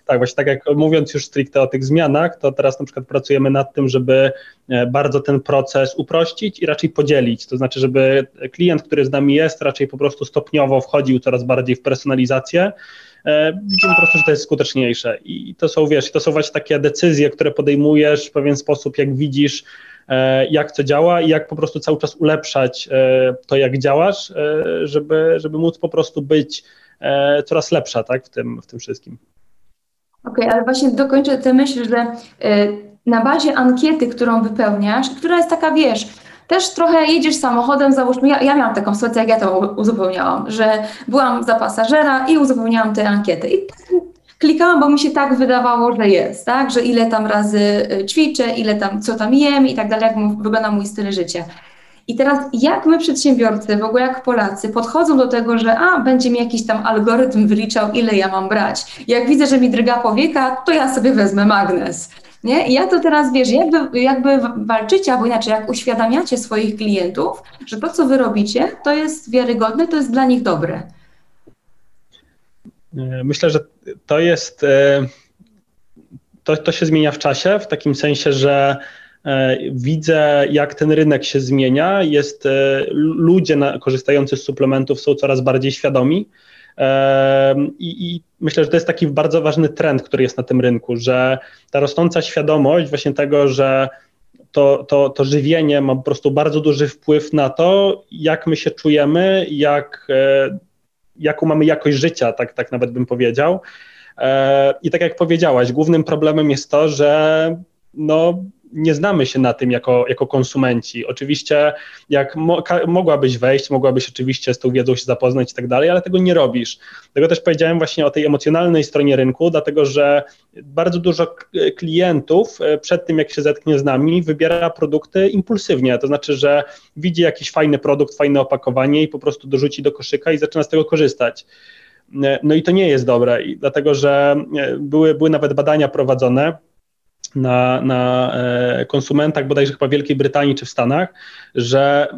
tak, właśnie tak jak mówiąc już stricte o tych zmianach, to teraz na przykład pracujemy nad tym, żeby e, bardzo ten proces uprościć i raczej podzielić. To znaczy, żeby klient, który z nami jest, raczej po prostu stopniowo wchodził coraz bardziej w personalizację. E, widzimy po prostu, że to jest skuteczniejsze. I to są, wiesz, to są właśnie takie decyzje, które podejmujesz w pewien sposób, jak widzisz, e, jak to działa i jak po prostu cały czas ulepszać to, jak działasz, żeby, żeby móc po prostu być coraz lepsza tak, w, tym, w tym wszystkim. Okej, okay, ale właśnie dokończę tę myśl, że y, na bazie ankiety, którą wypełniasz, która jest taka, wiesz, też trochę jedziesz samochodem, załóżmy, ja, ja miałam taką sytuację, jak ja to uzupełniałam, że byłam za pasażera i uzupełniałam tę ankietę. I klikałam, bo mi się tak wydawało, że jest, tak, że ile tam razy y, ćwiczę, ile tam, co tam jem i tak dalej, jak wygląda mój styl życia. I teraz jak my przedsiębiorcy, w ogóle jak Polacy, podchodzą do tego, że a, będzie mi jakiś tam algorytm wyliczał, ile ja mam brać. Jak widzę, że mi drga powieka, to ja sobie wezmę magnes. Nie? I ja to teraz, wiesz, jakby, jakby walczycie, albo inaczej, jak uświadamiacie swoich klientów, że to, co wy robicie, to jest wiarygodne, to jest dla nich dobre. Myślę, że to jest, e, to, to się zmienia w czasie, w takim sensie, że widzę, jak ten rynek się zmienia. Jest, e, ludzie na, korzystający z suplementów są coraz bardziej świadomi. E, I, I, myślę, że to jest taki bardzo ważny trend, który jest na tym rynku, że ta rosnąca świadomość właśnie tego, że to, to, to żywienie ma po prostu bardzo duży wpływ na to, jak my się czujemy, jak, jaką mamy jakość życia, tak, tak nawet bym powiedział. I tak jak powiedziałaś, głównym problemem jest to, że no, nie znamy się na tym jako, jako konsumenci. Oczywiście, jak mo, mogłabyś wejść, mogłabyś oczywiście z tą wiedzą się zapoznać i tak dalej, ale tego nie robisz. Dlatego też powiedziałem właśnie o tej emocjonalnej stronie rynku, dlatego że bardzo dużo klientów e, przed tym, jak się zetknie z nami, wybiera produkty impulsywnie. To znaczy, że widzi jakiś fajny produkt, fajne opakowanie i po prostu dorzuci do koszyka i zaczyna z tego korzystać. E, no i to nie jest dobre, dlatego że e, były, były nawet badania prowadzone na, na e, konsumentach, bodajże chyba w Wielkiej Brytanii czy w Stanach, że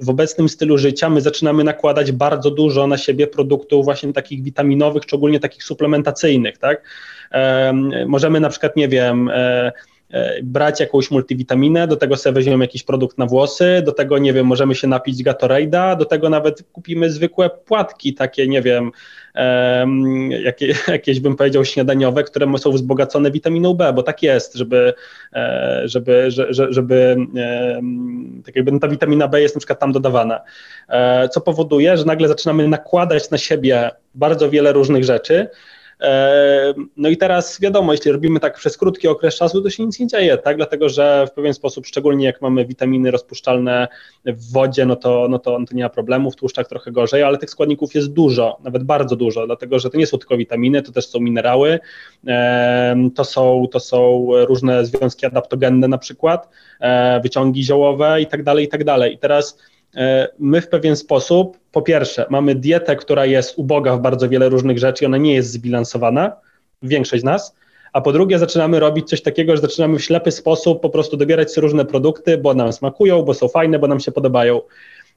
w obecnym stylu życia my zaczynamy nakładać bardzo dużo na siebie produktów właśnie takich witaminowych, szczególnie takich suplementacyjnych, tak? Możemy na przykład, nie wiem, e, e, brać jakąś multivitaminę, do tego sobie weźmiemy jakiś produkt na włosy, do tego, nie wiem, możemy się napić Gatorade'a, do tego nawet kupimy zwykłe płatki, takie, nie wiem, jakie, jakieś bym powiedział śniadaniowe, które są wzbogacone witaminą B, bo tak jest, żeby, e, żeby, żeby, żeby tak jakby ta witamina B jest na przykład tam dodawana, e, co powoduje, że nagle zaczynamy nakładać na siebie bardzo wiele różnych rzeczy, E, no i teraz wiadomo, jeśli robimy tak przez krótki okres czasu, to się nic nie dzieje, tak? Dlatego, że w pewien sposób, szczególnie jak mamy witaminy rozpuszczalne w wodzie, no to, no to, no to nie ma problemu, w tłuszczach trochę gorzej, ale tych składników jest dużo, nawet bardzo dużo, dlatego, że to nie są tylko witaminy, to też są minerały, to są, to są różne związki adaptogenne na przykład, e, wyciągi ziołowe i tak dalej, i tak dalej. I teraz my w pewien sposób, po pierwsze, mamy dietę, która jest uboga w bardzo wiele różnych rzeczy, ona nie jest zbilansowana, większość z nas, a po drugie zaczynamy robić coś takiego, że zaczynamy w ślepy sposób po prostu dobierać sobie różne produkty, bo nam smakują, bo są fajne, bo nam się podobają.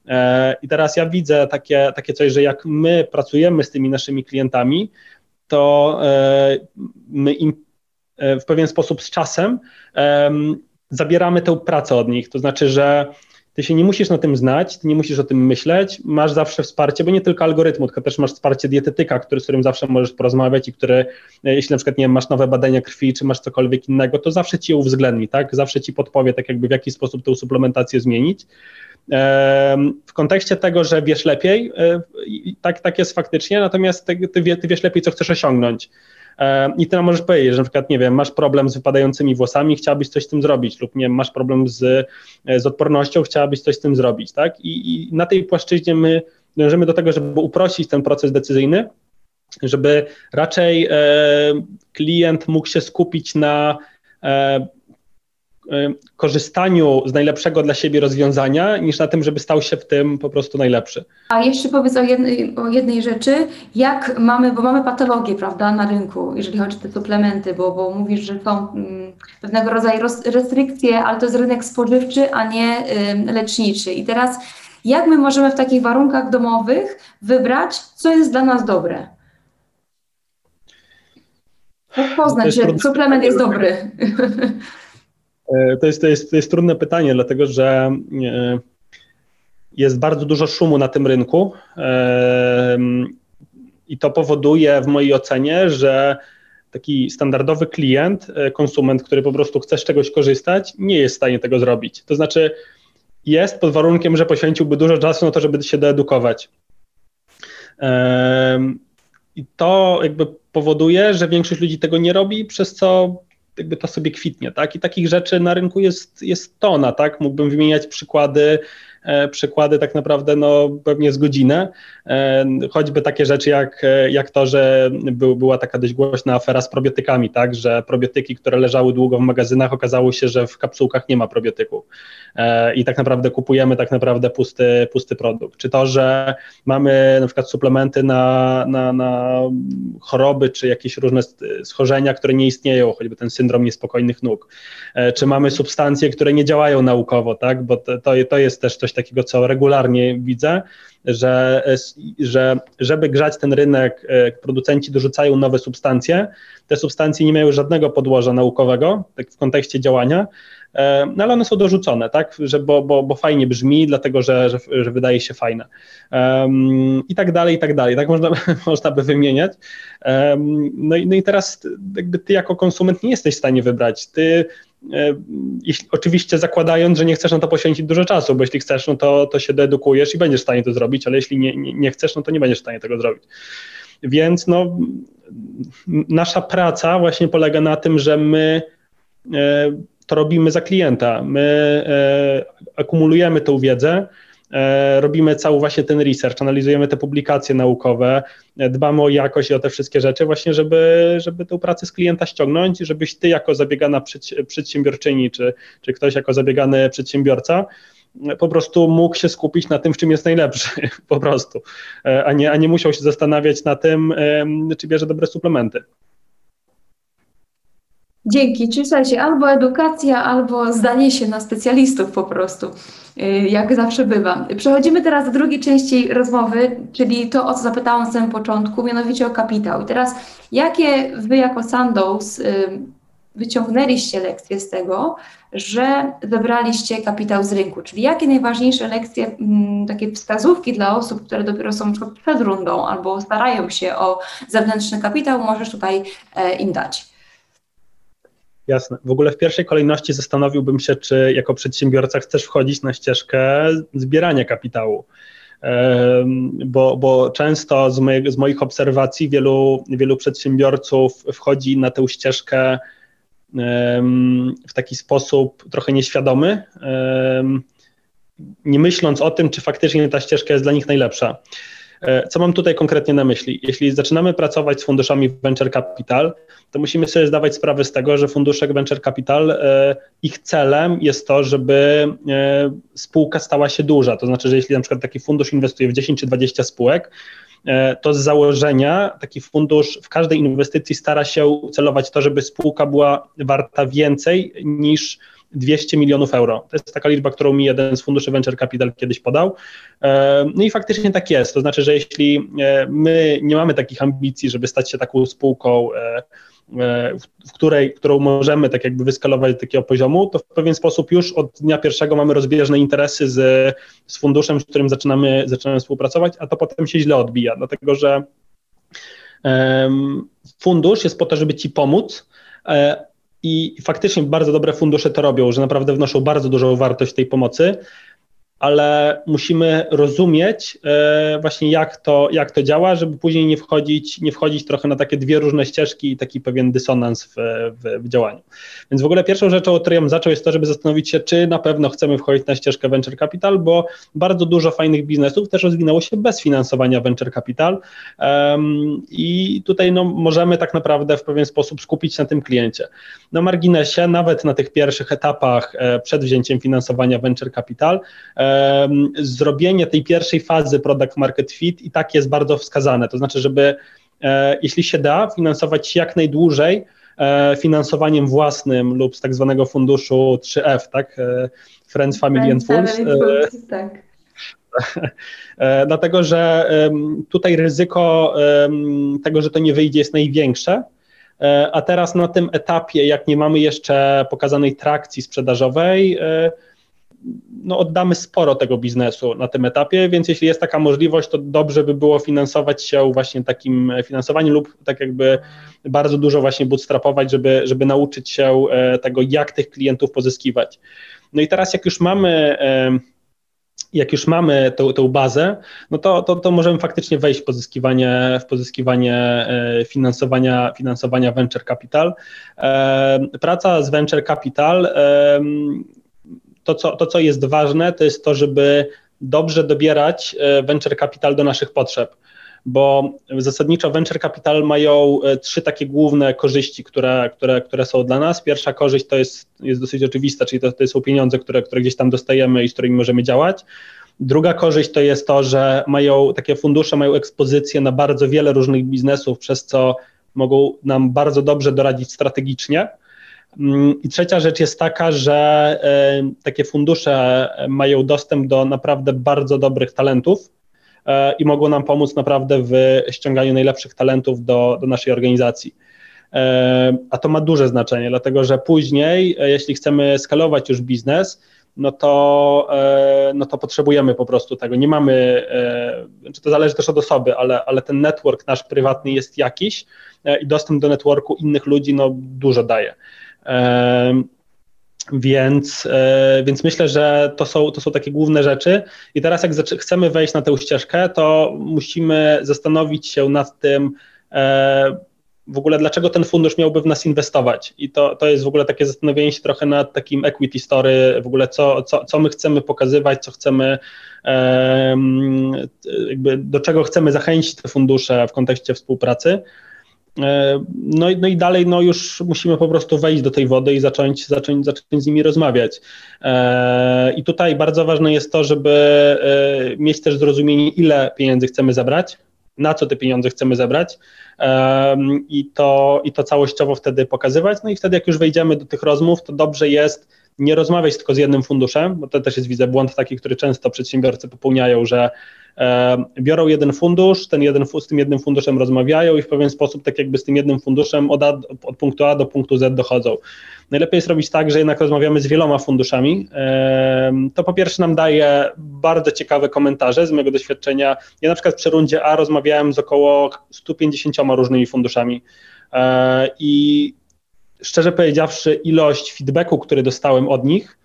E, I teraz ja widzę takie, takie coś, że jak my pracujemy z tymi naszymi klientami, to e, my im w pewien sposób z czasem zabieramy tę pracę od nich. To znaczy, że ty się nie musisz na tym znać, ty nie musisz o tym myśleć, masz zawsze wsparcie, bo nie tylko algorytmu, tylko też masz wsparcie dietetyka, który, z którym zawsze możesz porozmawiać i który, e, jeśli na przykład nie wiem, masz nowe badania krwi, czy masz cokolwiek innego, to zawsze ci je uwzględni, tak? Zawsze ci podpowie, tak jakby w jaki sposób tę suplementację zmienić. W kontekście tego, że wiesz lepiej, e, tak, tak jest faktycznie, natomiast ty, ty wiesz lepiej, co chcesz osiągnąć. I ty nam możesz powiedzieć, że na przykład, nie wiem, masz problem z wypadającymi włosami, chciałabyś coś z tym zrobić, lub nie wiem, masz problem z, z odpornością, chciałabyś coś z tym zrobić, tak? I, i na tej płaszczyźnie my dążymy do tego, żeby uprościć ten proces decyzyjny, żeby raczej e, klient mógł się skupić na e, korzystaniu z najlepszego dla siebie rozwiązania, niż na tym, żeby stał się w tym po prostu najlepszy. A jeszcze powiedz o jednej, o jednej rzeczy, jak mamy, bo mamy patologię, prawda, na rynku, jeżeli chodzi o te suplementy, bo, bo mówisz, że są mm, pewnego rodzaju restrykcje, ale to jest rynek spożywczy, a nie y, leczniczy. I teraz jak my możemy w takich warunkach domowych wybrać, co jest dla nas dobre? Jak poznać, że suplement jest dobry? E, to jest, to, jest, to jest trudne pytanie, dlatego że e, jest bardzo dużo szumu na tym rynku e, i to powoduje w mojej ocenie, że taki standardowy klient, konsument, który po prostu chce z czegoś korzystać, nie jest w stanie tego zrobić. To znaczy jest pod warunkiem, że poświęciłby dużo czasu na to, żeby się doedukować. I to jakby powoduje, że większość ludzi tego nie robi, przez co jakby to sobie kwitnie, tak? I takich rzeczy na rynku jest, jest tona, tak? Mógłbym wymieniać przykłady przykłady tak naprawdę no, pewnie z godzinę. E, choćby takie rzeczy jak, e, jak to, że był, była taka dość głośna afera z probiotykami, tak, że probiotyki, które leżały długo w magazynach, okazało się, że w kapsułkach nie ma probiotyków i tak naprawdę kupujemy tak naprawdę pusty, pusty produkt. Czy to, że mamy na przykład suplementy na, na, na choroby, czy jakieś różne schorzenia, które nie istnieją, choćby ten syndrom niespokojnych nóg, czy mamy substancje, które nie działają naukowo, tak, bo to, to jest też coś takiego, co regularnie widzę, że, że żeby grzać ten rynek, e, producenci dorzucają nowe substancje. Te substancje nie mają żadnego podłoża naukowego tak w kontekście działania, e, no ale one są dorzucone, tak, że, bo, bo, bo fajnie brzmi, dlatego że, że, że wydaje się fajne. Um, I tak dalej, i tak dalej. Tak można, można by wymieniać. Um, no, i, no i teraz jakby ty jako konsument nie jesteś w stanie wybrać. Ty jeśli, oczywiście zakładając, że nie chcesz na to poświęcić dużo czasu, bo jeśli chcesz, no to, to się doedukujesz i będziesz w stanie to zrobić, ale jeśli nie, nie, nie chcesz, no to nie będziesz w stanie tego zrobić. Więc no, nasza praca właśnie polega na tym, że my e, to robimy za klienta. My e, akumulujemy tę wiedzę, E, robimy cały właśnie ten research, analizujemy te publikacje naukowe, e, dbamy o jakość i o te wszystkie rzeczy właśnie, żeby, żeby tę pracę z klienta ściągnąć, żebyś ty jako zabiegana przedsiębiorczyni, czy, czy ktoś jako zabiegany przedsiębiorca e, po prostu mógł się skupić na tym, w czym jest najlepszy, po prostu, a nie, a nie musiał się zastanawiać na tym, czy bierze dobre suplementy. Dzięki. Czyli słuchajcie, albo edukacja, albo zdanie się na specjalistów po prostu, y, jak zawsze bywa. Przechodzimy teraz do drugiej części rozmowy, czyli to, o co zapytałam na samym początku, mianowicie o kapitał. I teraz, jakie wy jako Sandoz y, wyciągnęliście lekcje z tego, że zebraliście kapitał z rynku, czyli jakie najważniejsze lekcje, mm, takie wskazówki dla osób, które dopiero są przed rundą albo starają się o zewnętrzny kapitał, możesz tutaj e, im dać? Jasne. W ogóle w pierwszej kolejności zastanowiłbym się, czy jako przedsiębiorca chcesz wchodzić na ścieżkę zbierania kapitału. Bo, bo często z, z moich obserwacji wielu, wielu przedsiębiorców wchodzi na tę ścieżkę w taki sposób trochę nieświadomy, nie myśląc o tym, czy faktycznie ta ścieżka jest dla nich najlepsza. E, co mam tutaj konkretnie na myśli? Jeśli zaczynamy pracować z funduszami venture capital, to musimy sobie zdawać sprawę z tego, że fundusze venture capital, e, ich celem jest to, żeby e, spółka stała się duża. To znaczy, że jeśli na przykład taki fundusz inwestuje w 10 czy 20 spółek, to z założenia taki fundusz w każdej inwestycji stara się celować to, żeby spółka była warta więcej niż 200 milionów euro. To jest taka liczba, którą mi jeden z funduszy Venture Capital kiedyś podał. E, no i faktycznie tak jest. To znaczy, że jeśli e, my nie mamy takich ambicji, żeby stać się taką spółką w której, którą możemy tak jakby wyskalować do takiego poziomu, to w pewien sposób już od dnia pierwszego mamy rozbieżne interesy z, z funduszem, z którym zaczynamy, zaczynamy współpracować, a to potem się źle odbija, dlatego że um, fundusz jest po to, żeby ci pomóc, e, i faktycznie bardzo dobre fundusze to robią, że naprawdę wnoszą bardzo dużą wartość tej pomocy, ale musimy rozumieć e, właśnie jak to, jak to działa, żeby później nie wchodzić, nie wchodzić trochę na takie dwie różne ścieżki i taki pewien dysonans w, w, w działaniu. Więc w ogóle pierwszą rzeczą, od której bym zaczął, jest to, żeby zastanowić się, czy na pewno chcemy wchodzić na ścieżkę venture capital, bo bardzo dużo fajnych biznesów też rozwinęło się bez finansowania venture capital um, i tutaj no, możemy tak naprawdę w pewien sposób skupić na tym kliencie. Na marginesie, nawet na tych pierwszych etapach e, przed wzięciem finansowania venture capital, e, zrobienie tej pierwszej fazy product market fit i tak jest bardzo wskazane. To znaczy, żeby e, jeśli się da, finansować jak najdłużej e, finansowaniem własnym lub z tak zwanego funduszu 3F, tak? E, Friends, Family and Fools. Tak. Dlatego, że tutaj ryzyko tego, że to nie wyjdzie, jest największe. A teraz na tym etapie, jak nie mamy jeszcze pokazanej trakcji sprzedażowej, no, oddamy sporo tego biznesu na tym etapie, więc jeśli jest taka możliwość, to dobrze by było finansować się właśnie takim finansowaniem lub tak jakby bardzo dużo właśnie bootstrapować, żeby, żeby nauczyć się e, tego, jak tych klientów pozyskiwać. No i teraz jak już mamy e, jak już mamy tą, tą bazę, no to, to, to możemy faktycznie wejść w pozyskiwanie, w pozyskiwanie e, finansowania, finansowania venture capital. Praca z venture capital to co, to, co jest ważne, to jest to, żeby dobrze dobierać e, venture capital do naszych potrzeb, bo zasadniczo venture capital mają e, trzy takie główne korzyści, które, które, które są dla nas. Pierwsza korzyść to jest, jest dosyć oczywista, czyli to, to są pieniądze, które, które gdzieś tam dostajemy i z którymi możemy działać. Druga korzyść to jest to, że mają takie fundusze, mają ekspozycję na bardzo wiele różnych biznesów, przez co mogą nam bardzo dobrze doradzić strategicznie. Mm, I trzecia rzecz jest taka, że e, takie fundusze mają dostęp do naprawdę bardzo dobrych talentów e, i mogą nam pomóc naprawdę w ściąganiu najlepszych talentów do, do naszej organizacji. E, a to ma duże znaczenie, dlatego że później, jeśli chcemy skalować już biznes, no to, no to potrzebujemy po prostu tego. Nie mamy, czy znaczy to zależy też od osoby, ale, ale ten network nasz prywatny jest jakiś i dostęp do networku innych ludzi no, dużo daje. Więc, e, więc myślę, że to są, to są takie główne rzeczy. I teraz, jak chcemy wejść na tę ścieżkę, to musimy zastanowić się nad tym, e, w ogóle dlaczego ten fundusz miałby w nas inwestować. I to, to jest w ogóle takie zastanowienie się trochę nad takim equity story, w ogóle co, co, co my chcemy pokazywać, co chcemy, jakby do czego chcemy zachęcić te fundusze w kontekście współpracy. E, no no i dalej no już musimy po prostu wejść do tej wody i zacząć, zacząć, zacząć z nimi rozmawiać. E, I tutaj bardzo ważne jest to, żeby e, mieć też zrozumienie, ile pieniędzy chcemy zebrać, na co te pieniądze chcemy zebrać i to, i to całościowo wtedy pokazywać. No i wtedy, jak już wejdziemy do tych rozmów, to dobrze jest nie rozmawiać tylko z jednym funduszem, bo to też jest, widzę, błąd taki, który często przedsiębiorcy popełniają, że biorą jeden fundusz, ten jeden, z tym jednym funduszem rozmawiają i w pewien sposób tak jakby z tym jednym funduszem od, A, od punktu A do punktu Z dochodzą. Najlepiej jest robić tak, że jednak rozmawiamy z wieloma funduszami. To po pierwsze nam daje bardzo ciekawe komentarze z mojego doświadczenia. Ja na przykład przy rundzie A rozmawiałem z około 150 różnymi funduszami e, i szczerze powiedziawszy, ilość feedbacku, który dostałem od nich,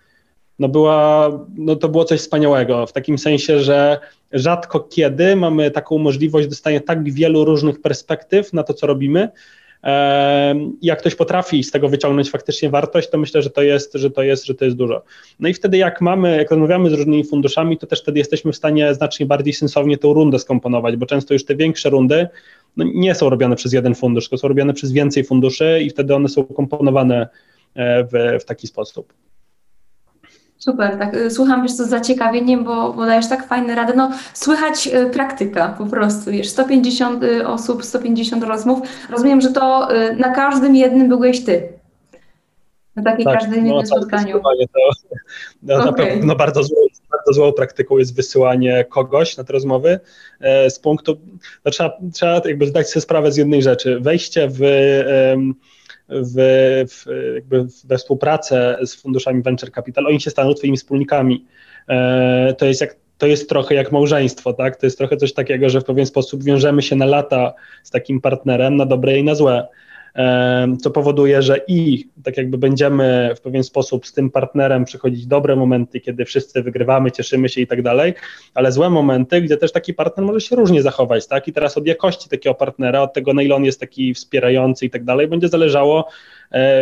no była, no to było coś wspaniałego, w takim sensie, że rzadko kiedy mamy taką możliwość dostania tak wielu różnych perspektyw na to, co robimy. Jak ktoś potrafi z tego wyciągnąć faktycznie wartość, to myślę, że to jest, że to jest, że to jest dużo. No i wtedy jak mamy, jak rozmawiamy z różnymi funduszami, to też wtedy jesteśmy w stanie znacznie bardziej sensownie tą rundę skomponować, bo często już te większe rundy no, nie są robione przez jeden fundusz, tylko są robione przez więcej funduszy i wtedy one są komponowane e, w, w taki sposób. Super, tak. Y, słucham wiesz co, z zaciekawieniem, bo, bo dajesz tak fajne rady. No, słychać y, praktyka po prostu, wiesz, 150 y, osób, 150 rozmów. Rozumiem, że to na każdym jednym byłeś ty. Na takiej tak, każdym no, jednym spotkaniu. To, no, okay. na pewno bardzo złe, bardzo złą praktyką jest wysyłanie kogoś na te rozmowy z punktu, no trzeba, trzeba jakby zdać sobie sprawę z jednej rzeczy. Wejście w, w, w jakby we współpracę z funduszami venture capital, oni się staną twoimi wspólnikami. To jest jak to jest trochę jak małżeństwo, tak? To jest trochę coś takiego, że w pewien sposób wiążemy się na lata z takim partnerem, na dobre i na złe co powoduje, że i tak jakby będziemy w pewien sposób z tym partnerem przechodzić dobre momenty, kiedy wszyscy wygrywamy, cieszymy się i tak dalej, ale złe momenty, gdzie też taki partner może się różnie zachować, tak? I teraz od jakości takiego partnera, od tego, na ile on jest taki wspierający i tak dalej, będzie zależało,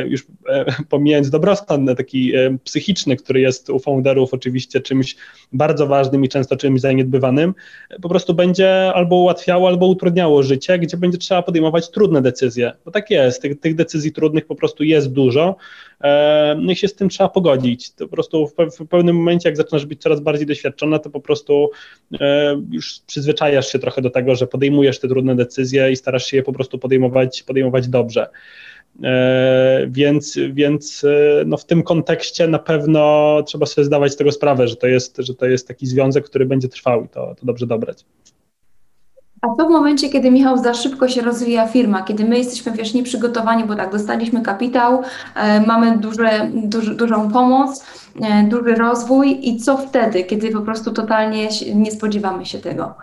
już e, pomijając dobrostan taki e, psychiczny, który jest u founderów oczywiście czymś bardzo ważnym i często czymś zaniedbywanym, po prostu będzie albo ułatwiało, albo utrudniało życie, gdzie będzie trzeba podejmować trudne decyzje. Bo tak jest, tych, tych decyzji trudnych po prostu jest dużo, no i się z tym trzeba pogodzić. To po prostu w, w pewnym momencie, jak zaczynasz być coraz bardziej doświadczona, to po prostu już przyzwyczajasz się trochę do tego, że podejmujesz te trudne decyzje i starasz się je po prostu podejmować, podejmować dobrze. E, więc, więc e, no w tym kontekście na pewno trzeba sobie zdawać z tego sprawę, że to jest, że to jest taki związek, który będzie trwał i to, to dobrze dobrać. A co w momencie, kiedy Michał za szybko się rozwija firma, kiedy my jesteśmy wiesz, nieprzygotowani, bo tak, dostaliśmy kapitał, e, mamy duże, duży, dużą pomoc, e, duży rozwój i co wtedy, kiedy po prostu totalnie nie spodziewamy się tego?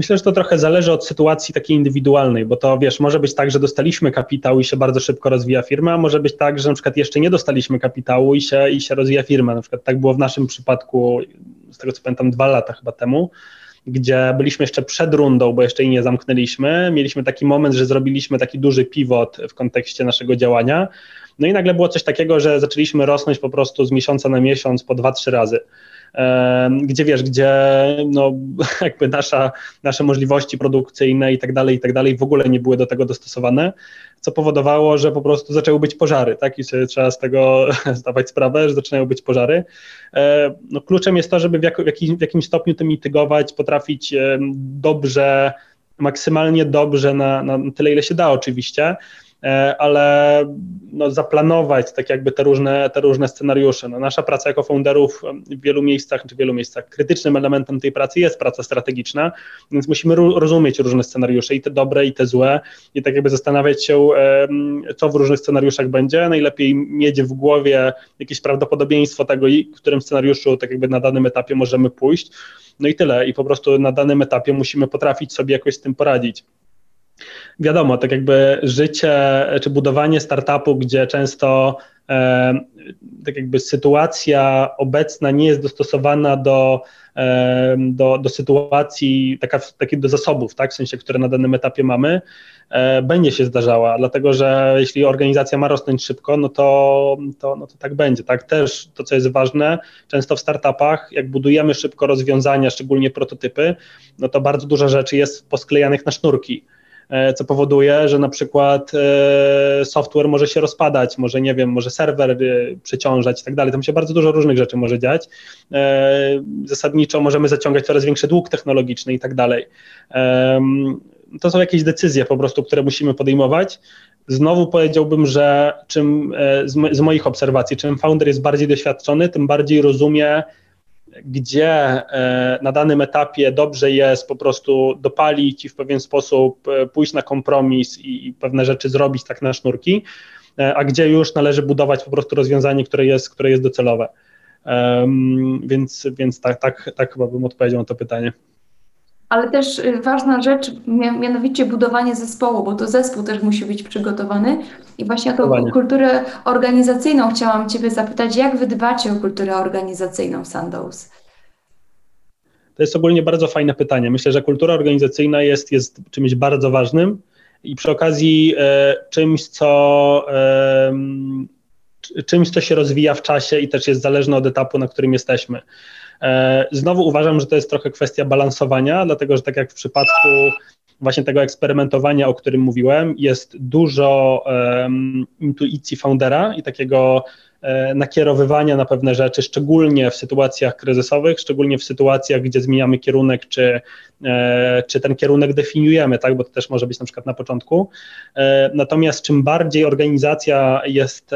Myślę, że to trochę zależy od sytuacji takiej indywidualnej, bo to wiesz, może być tak, że dostaliśmy kapitał i się bardzo szybko rozwija firma, może być tak, że na przykład jeszcze nie dostaliśmy kapitału i się, i się rozwija firma. Na przykład tak było w naszym przypadku, z tego co pamiętam, dwa lata chyba temu, gdzie byliśmy jeszcze przed rundą, bo jeszcze jej nie zamknęliśmy. Mieliśmy taki moment, że zrobiliśmy taki duży pivot w kontekście naszego działania. No i nagle było coś takiego, że zaczęliśmy rosnąć po prostu z miesiąca na miesiąc po dwa, trzy razy gdzie wiesz, gdzie no, jakby nasza, nasze możliwości produkcyjne i tak dalej, i tak dalej w ogóle nie były do tego dostosowane, co powodowało, że po prostu zaczęły być pożary, tak, i sobie trzeba z tego zdawać sprawę, że zaczynają być pożary. No, kluczem jest to, żeby w, jak, w, jakim, w jakimś stopniu to mitygować, potrafić dobrze, maksymalnie dobrze na, na tyle, ile się da oczywiście, E, ale no, zaplanować tak jakby te różne, te różne scenariusze. No, nasza praca jako founderów w wielu miejscach, czy w wielu miejscach krytycznym elementem tej pracy jest praca strategiczna, więc musimy rozumieć różne scenariusze, i te dobre, i te złe, i tak jakby zastanawiać się, co w różnych scenariuszach będzie. Najlepiej mieć w głowie jakieś prawdopodobieństwo tego, w którym scenariuszu tak jakby na danym etapie możemy pójść. No i tyle. I po prostu na danym etapie musimy potrafić sobie jakoś z tym poradzić wiadomo, tak jakby życie czy budowanie startupu, gdzie często e, tak jakby sytuacja obecna nie jest dostosowana do, e, do, do sytuacji, taka, taki do zasobów, tak, w sensie, które na danym etapie mamy, e, będzie się zdarzała, dlatego że jeśli organizacja ma rosnąć szybko, no to, to, no to tak będzie. Tak? Też to, co jest ważne, często w startupach, jak budujemy szybko rozwiązania, szczególnie prototypy, no to bardzo dużo rzeczy jest posklejanych na sznurki. E, co powoduje, że na przykład e, software może się rozpadać, może nie wiem, może serwer e, przeciążać i tak dalej. Tam się bardzo dużo różnych rzeczy może dziać. Zasadniczo możemy zaciągać coraz większy dług technologiczny i tak dalej. To są jakieś decyzje po prostu, które musimy podejmować. Znowu powiedziałbym, że czym z moich obserwacji, czym founder jest bardziej doświadczony, tym bardziej rozumie, gdzie e, na danym etapie dobrze jest po prostu dopalić i w pewien sposób e, pójść na kompromis i pewne rzeczy zrobić tak na sznurki, e, a gdzie już należy budować po prostu rozwiązanie, które jest, które jest docelowe. Więc, więc tak, tak, tak chyba bym odpowiedział na to pytanie ale też y, ważna rzecz, mianowicie budowanie zespołu, bo to zespół też musi być przygotowany. I właśnie o tą kulturę organizacyjną chciałam Ciebie zapytać, jak wy dbacie o kulturę organizacyjną w Sandoz? To jest ogólnie bardzo fajne pytanie. Myślę, że kultura organizacyjna jest, jest czymś bardzo ważnym i przy okazji e, czymś, co. E, czymś, co się rozwija w czasie i też jest zależne od etapu, na którym jesteśmy. E, znowu uważam, że to jest trochę kwestia balansowania, dlatego że tak jak w przypadku właśnie tego eksperymentowania, o którym mówiłem, jest dużo um, intuicji foundera i takiego e, nakierowywania na pewne rzeczy, szczególnie w sytuacjach kryzysowych, szczególnie w sytuacjach, gdzie zmieniamy kierunek, czy, e, czy ten kierunek definiujemy, tak, bo to też może być na przykład na początku. Natomiast czym bardziej organizacja jest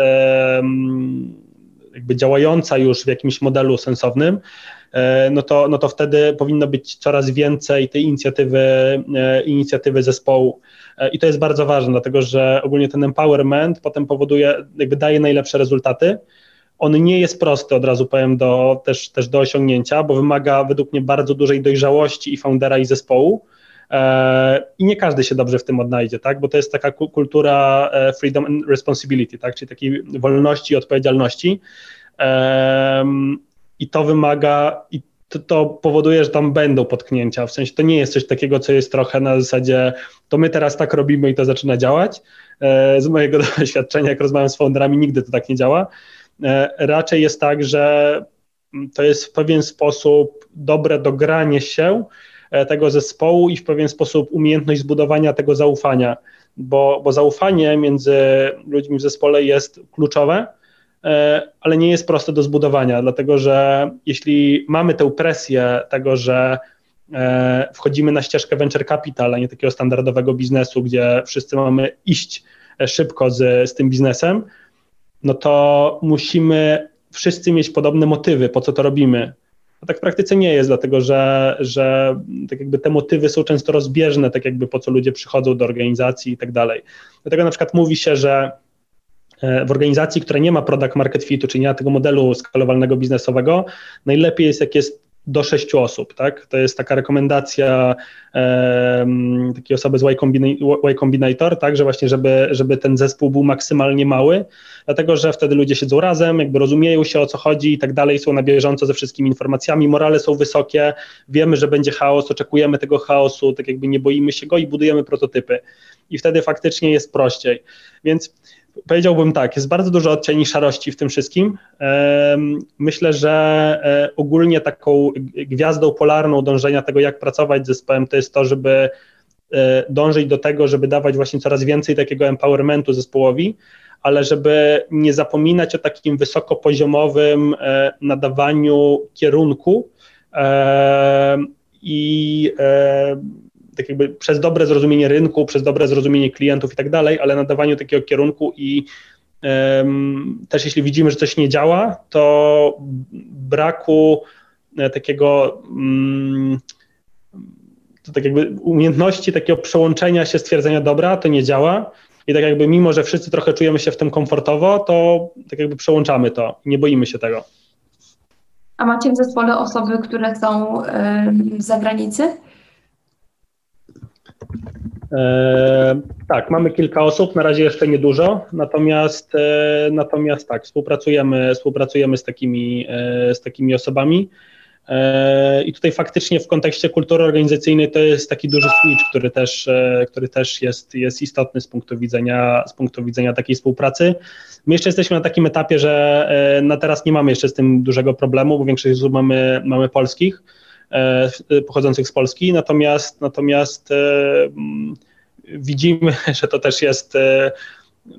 jakby działająca już w jakimś modelu sensownym, no to, no to wtedy powinno być coraz więcej tej inicjatywy, inicjatywy zespołu. I to jest bardzo ważne, dlatego że ogólnie ten empowerment potem powoduje, jakby daje najlepsze rezultaty. On nie jest prosty, od razu powiem, do, też, też do osiągnięcia, bo wymaga według mnie bardzo dużej dojrzałości i foundera i zespołu. E, I nie każdy się dobrze w tym odnajdzie, tak? bo to jest taka kultura e, freedom and responsibility, tak? czyli takiej wolności i odpowiedzialności. I to wymaga, i to, to, powoduje, że tam będą potknięcia. W sensie to nie jest coś takiego, co jest trochę na zasadzie, to my teraz tak robimy i to zaczyna działać. E, z mojego doświadczenia, jak rozmawiam z founderami, nigdy to tak nie działa. Raczej jest tak, że to jest w pewien sposób dobre dogranie się E, tego zespołu i w pewien sposób umiejętność zbudowania tego zaufania, bo, bo zaufanie między ludźmi w zespole jest kluczowe, e, ale nie jest proste do zbudowania, dlatego że jeśli mamy tę presję tego, że e, wchodzimy na ścieżkę venture capital, a nie takiego standardowego biznesu, gdzie wszyscy mamy iść szybko z, z tym biznesem, no to musimy wszyscy mieć podobne motywy, po co to robimy. A tak w praktyce nie jest, dlatego że, że tak jakby te motywy są często rozbieżne, tak jakby po co ludzie przychodzą do organizacji i tak dalej. Dlatego na przykład mówi się, że e, w organizacji, która nie ma product market fitu, czyli nie ma tego modelu skalowalnego biznesowego, najlepiej jest, jak jest do sześciu osób, tak? To jest taka rekomendacja e, takiej osoby z y, y Combinator, tak, że właśnie, żeby, żeby ten zespół był maksymalnie mały, dlatego, że wtedy ludzie siedzą razem, jakby rozumieją się o co chodzi i tak dalej, są na bieżąco ze wszystkimi informacjami, morale są wysokie, wiemy, że będzie chaos, oczekujemy tego chaosu, tak jakby nie boimy się go i budujemy prototypy. I wtedy faktycznie jest prościej. Więc powiedziałbym tak, jest bardzo dużo odcieni szarości w tym wszystkim. Myślę, że e, ogólnie taką gwiazdą polarną dążenia tego, jak pracować z zespołem, to jest to, żeby e, dążyć do tego, żeby dawać właśnie coraz więcej takiego empowermentu zespołowi, ale żeby nie zapominać o takim wysokopoziomowym e, nadawaniu kierunku i tak jakby przez dobre zrozumienie rynku, przez dobre zrozumienie klientów i tak dalej, ale nadawaniu takiego kierunku i um, też jeśli widzimy, że coś nie działa, to braku e, takiego um, to tak jakby umiejętności takiego przełączenia się stwierdzenia dobra, to nie działa. I tak jakby mimo, że wszyscy trochę czujemy się w tym komfortowo, to tak jakby przełączamy to nie boimy się tego. A macie w zespole osoby, które są z zagranicy? E, tak, mamy kilka osób, na razie jeszcze niedużo, natomiast, e, natomiast tak, współpracujemy, współpracujemy z takimi, e, z takimi osobami. I tutaj faktycznie w kontekście kultury organizacyjnej to jest taki duży switch, który też, który też jest, jest istotny z punktu, widzenia, z punktu widzenia takiej współpracy. My jeszcze jesteśmy na takim etapie, że na teraz nie mamy jeszcze z tym dużego problemu, bo większość osób mamy, mamy polskich. E, pochodzących z Polski, natomiast, natomiast e, mm, widzimy, że to też jest e,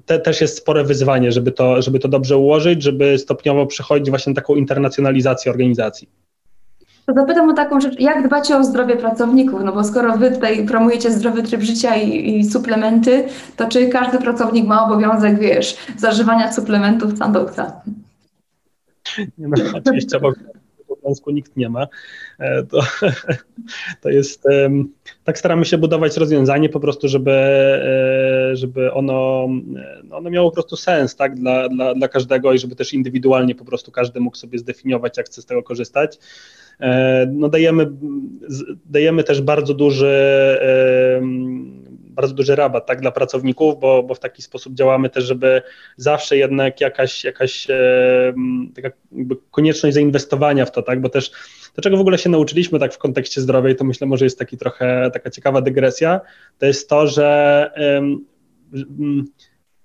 te, też jest spore wyzwanie, żeby to, żeby to dobrze ułożyć, żeby stopniowo przechodzić właśnie taką internacjonalizację organizacji. To zapytam o taką rzecz, jak dbacie o zdrowie pracowników? No bo skoro wy tutaj promujecie zdrowy tryb życia i, i suplementy, to czy każdy pracownik ma obowiązek, wiesz, zażywania suplementów Sandoxa? Nie no, oczywiście Śląsku nikt nie ma. E, to, to jest, tak staramy się budować rozwiązanie po prostu, żeby, e, żeby ono, no, ono miało po prostu sens tak, dla, dla, dla każdego i żeby też indywidualnie po prostu każdy mógł sobie zdefiniować, jak chce z tego korzystać. E, no dajemy, dajemy też bardzo duży bardzo duży rabat tak, dla pracowników, bo, bo w taki sposób działamy też, żeby zawsze jednak jakaś, jakaś e, taka konieczność zainwestowania w to, tak, bo też to, czego w ogóle się nauczyliśmy tak w kontekście zdrowia to myślę może jest taki trochę taka ciekawa dygresja, to jest to, że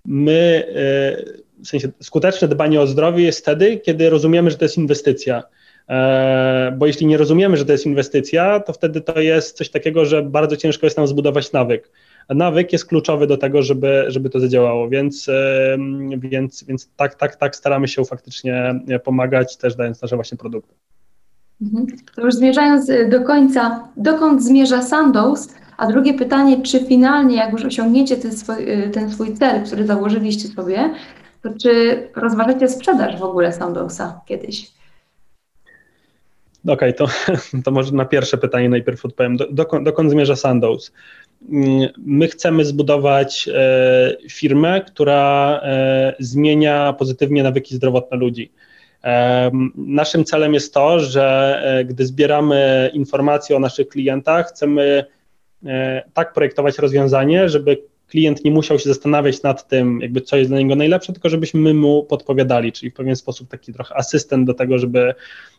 my, e, w sensie skuteczne dbanie o zdrowie jest wtedy, kiedy rozumiemy, że to jest inwestycja. E, bo jeśli nie rozumiemy, że to jest inwestycja, to wtedy to jest coś takiego, że bardzo ciężko jest nam zbudować nawyk nawyk jest kluczowy do tego, żeby, żeby to zadziałało, więc, więc, więc tak, tak, tak staramy się faktycznie pomagać, też dając nasze właśnie produkty. Mhm. To już zmierzając y, do końca, dokąd zmierza Sandoz? A drugie pytanie, czy finalnie, jak już osiągniecie ten swój, y, ten swój cel, który założyliście sobie, to czy rozważacie sprzedaż w ogóle Sandowsa kiedyś? Okej, okay, to, to może na pierwsze pytanie najpierw odpowiem. Do, dokąd, dokąd zmierza Sandows? Mm, my chcemy zbudować e, firmę, która e, zmienia pozytywnie nawyki zdrowotne ludzi. E, naszym celem jest to, że gdy zbieramy informacje o naszych klientach, chcemy tak projektować rozwiązanie, żeby klient nie musiał się zastanawiać nad tym, jakby co jest dla niego najlepsze, tylko żebyśmy mu podpowiadali, czyli w pewien sposób taki trochę asystent do tego, żeby,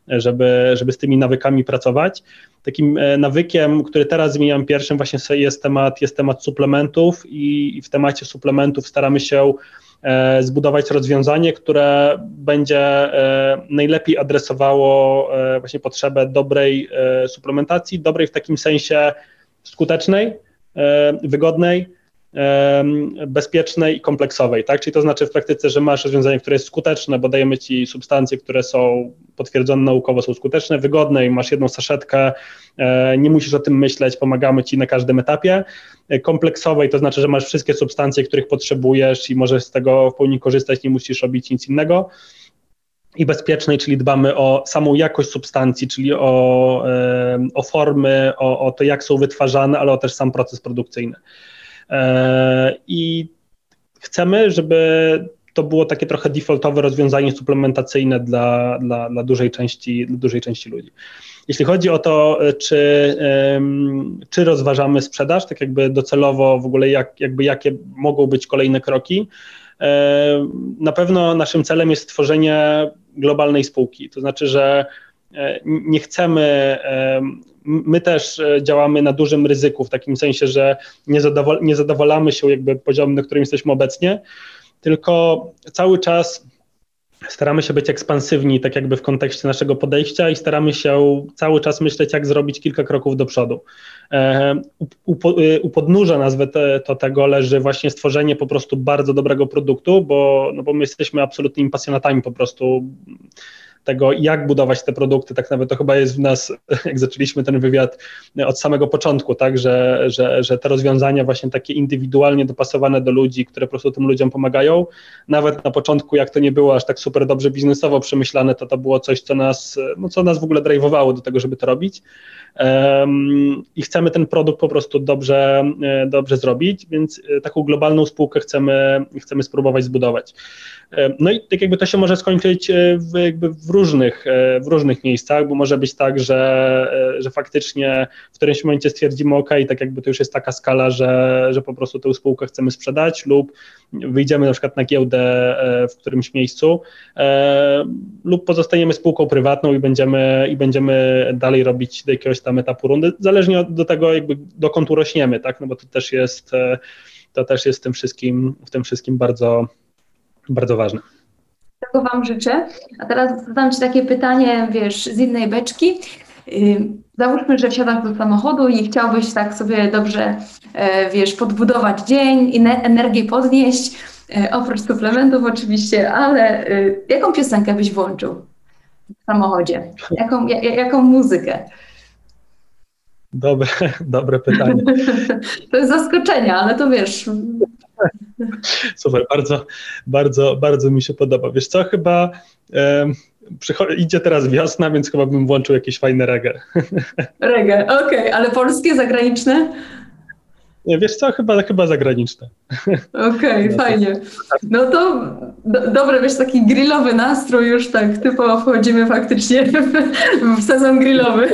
żeby, żeby z tymi nawykami pracować. Takim e, nawykiem, który teraz zmieniam pierwszym właśnie jest temat, jest temat suplementów i w temacie suplementów staramy się e, zbudować rozwiązanie, które będzie e, najlepiej adresowało właśnie potrzebę dobrej suplementacji, dobrej w takim sensie skutecznej, wygodnej, bezpiecznej i kompleksowej, tak? Czyli to znaczy w praktyce, że masz rozwiązanie, które jest skuteczne, bo dajemy ci substancje, które są potwierdzone naukowo, są skuteczne, wygodne i masz jedną saszetkę, e, nie musisz o tym myśleć, pomagamy ci na każdym etapie. E, kompleksowej to znaczy, że masz wszystkie substancje, których potrzebujesz i możesz z tego w pełni korzystać, nie musisz robić nic innego i bezpiecznej, czyli dbamy o samą jakość substancji, czyli o, o formy, o, o to, jak są wytwarzane, ale o też sam proces produkcyjny. E, I chcemy, żeby to było takie trochę defaultowe rozwiązanie suplementacyjne dla, dla, dla, dużej, części, dla dużej części ludzi. Jeśli chodzi o to, czy, czy rozważamy sprzedaż, tak jakby docelowo w ogóle jak, jakby jakie mogą być kolejne kroki, e, na pewno naszym celem jest stworzenie globalnej spółki. To znaczy, że e, nie chcemy my też e, działamy na dużym ryzyku, w takim sensie, że nie, zadowol nie zadowalamy się jakby poziomem, na którym jesteśmy obecnie, tylko cały czas staramy się być ekspansywni, tak jakby w kontekście naszego podejścia i staramy się cały czas myśleć, jak zrobić kilka kroków do przodu. E, u, u podnóża nazwę te, to tego leży właśnie stworzenie po prostu bardzo dobrego produktu, bo, no bo my jesteśmy absolutnymi pasjonatami po prostu tego, jak budować te produkty, tak nawet to chyba jest w nas, jak zaczęliśmy ten wywiad od samego początku, tak, że, że, że te rozwiązania właśnie takie indywidualnie dopasowane do ludzi, które po prostu tym ludziom pomagają, nawet na początku, jak to nie było aż tak super dobrze biznesowo przemyślane, to to było coś, co nas, no, co nas w ogóle drive'owało do tego, żeby to robić. Um, i chcemy ten produkt po prostu dobrze, e, dobrze zrobić, więc e, taką globalną spółkę chcemy, chcemy spróbować zbudować. No i tak jakby to się może skończyć e, w, jakby w, różnych, e, w różnych miejscach, bo może być tak, że, e, że faktycznie w którymś momencie stwierdzimy, OK, tak jakby to już jest taka skala, że, że po prostu tę spółkę chcemy sprzedać lub wyjdziemy na przykład na giełdę w którymś miejscu lub pozostaniemy spółką prywatną i będziemy, i będziemy dalej robić do jakiegoś tam etapu rundy, zależnie od do tego jakby dokąd urośniemy, tak, no bo to też jest to też jest w tym wszystkim, w tym wszystkim bardzo, bardzo ważne. Tego Wam życzę. A teraz zadam Ci takie pytanie, wiesz, z innej beczki. Załóżmy, że wsiadasz do samochodu i chciałbyś tak sobie dobrze, e, wiesz, podbudować dzień i energię podnieść, e, oprócz suplementów oczywiście, ale e, jaką piosenkę byś włączył w samochodzie? Jaką, jaką muzykę? Dobre, dobre pytanie. To jest zaskoczenie, ale to wiesz, Super, bardzo, bardzo, bardzo mi się podoba. Wiesz co, chyba e, idzie teraz wiosna, więc chyba bym włączył jakieś fajne reggae. Reggae, okej, okay. ale polskie, zagraniczne? Nie, wiesz co, chyba, chyba zagraniczne. Okej, okay, no fajnie. No to do, dobry, wiesz, taki grillowy nastrój, już tak typowo wchodzimy faktycznie w, w sezon grillowy.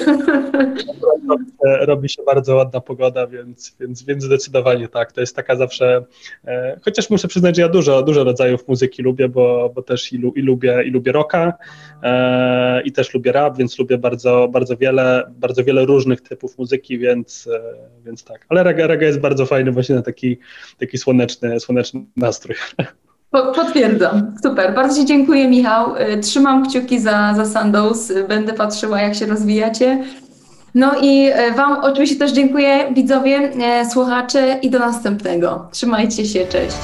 Robi się bardzo ładna pogoda, więc, więc, więc zdecydowanie tak. To jest taka zawsze, e, chociaż muszę przyznać, że ja dużo, dużo rodzajów muzyki lubię, bo, bo też i, i, lubię, i lubię rocka, e, i też lubię rap, więc lubię bardzo, bardzo wiele, bardzo wiele różnych typów muzyki, więc, e, więc tak. Ale reggae, reggae jest bardzo fajny właśnie na taki, taki słoneczny, słoneczny nastrój. Potwierdzam. Super. Bardzo Ci dziękuję, Michał. Y, trzymam kciuki za, za Sandows. Będę patrzyła, jak się rozwijacie. No i y, Wam oczywiście też dziękuję, widzowie, y, słuchacze, i do następnego. Trzymajcie się, cześć.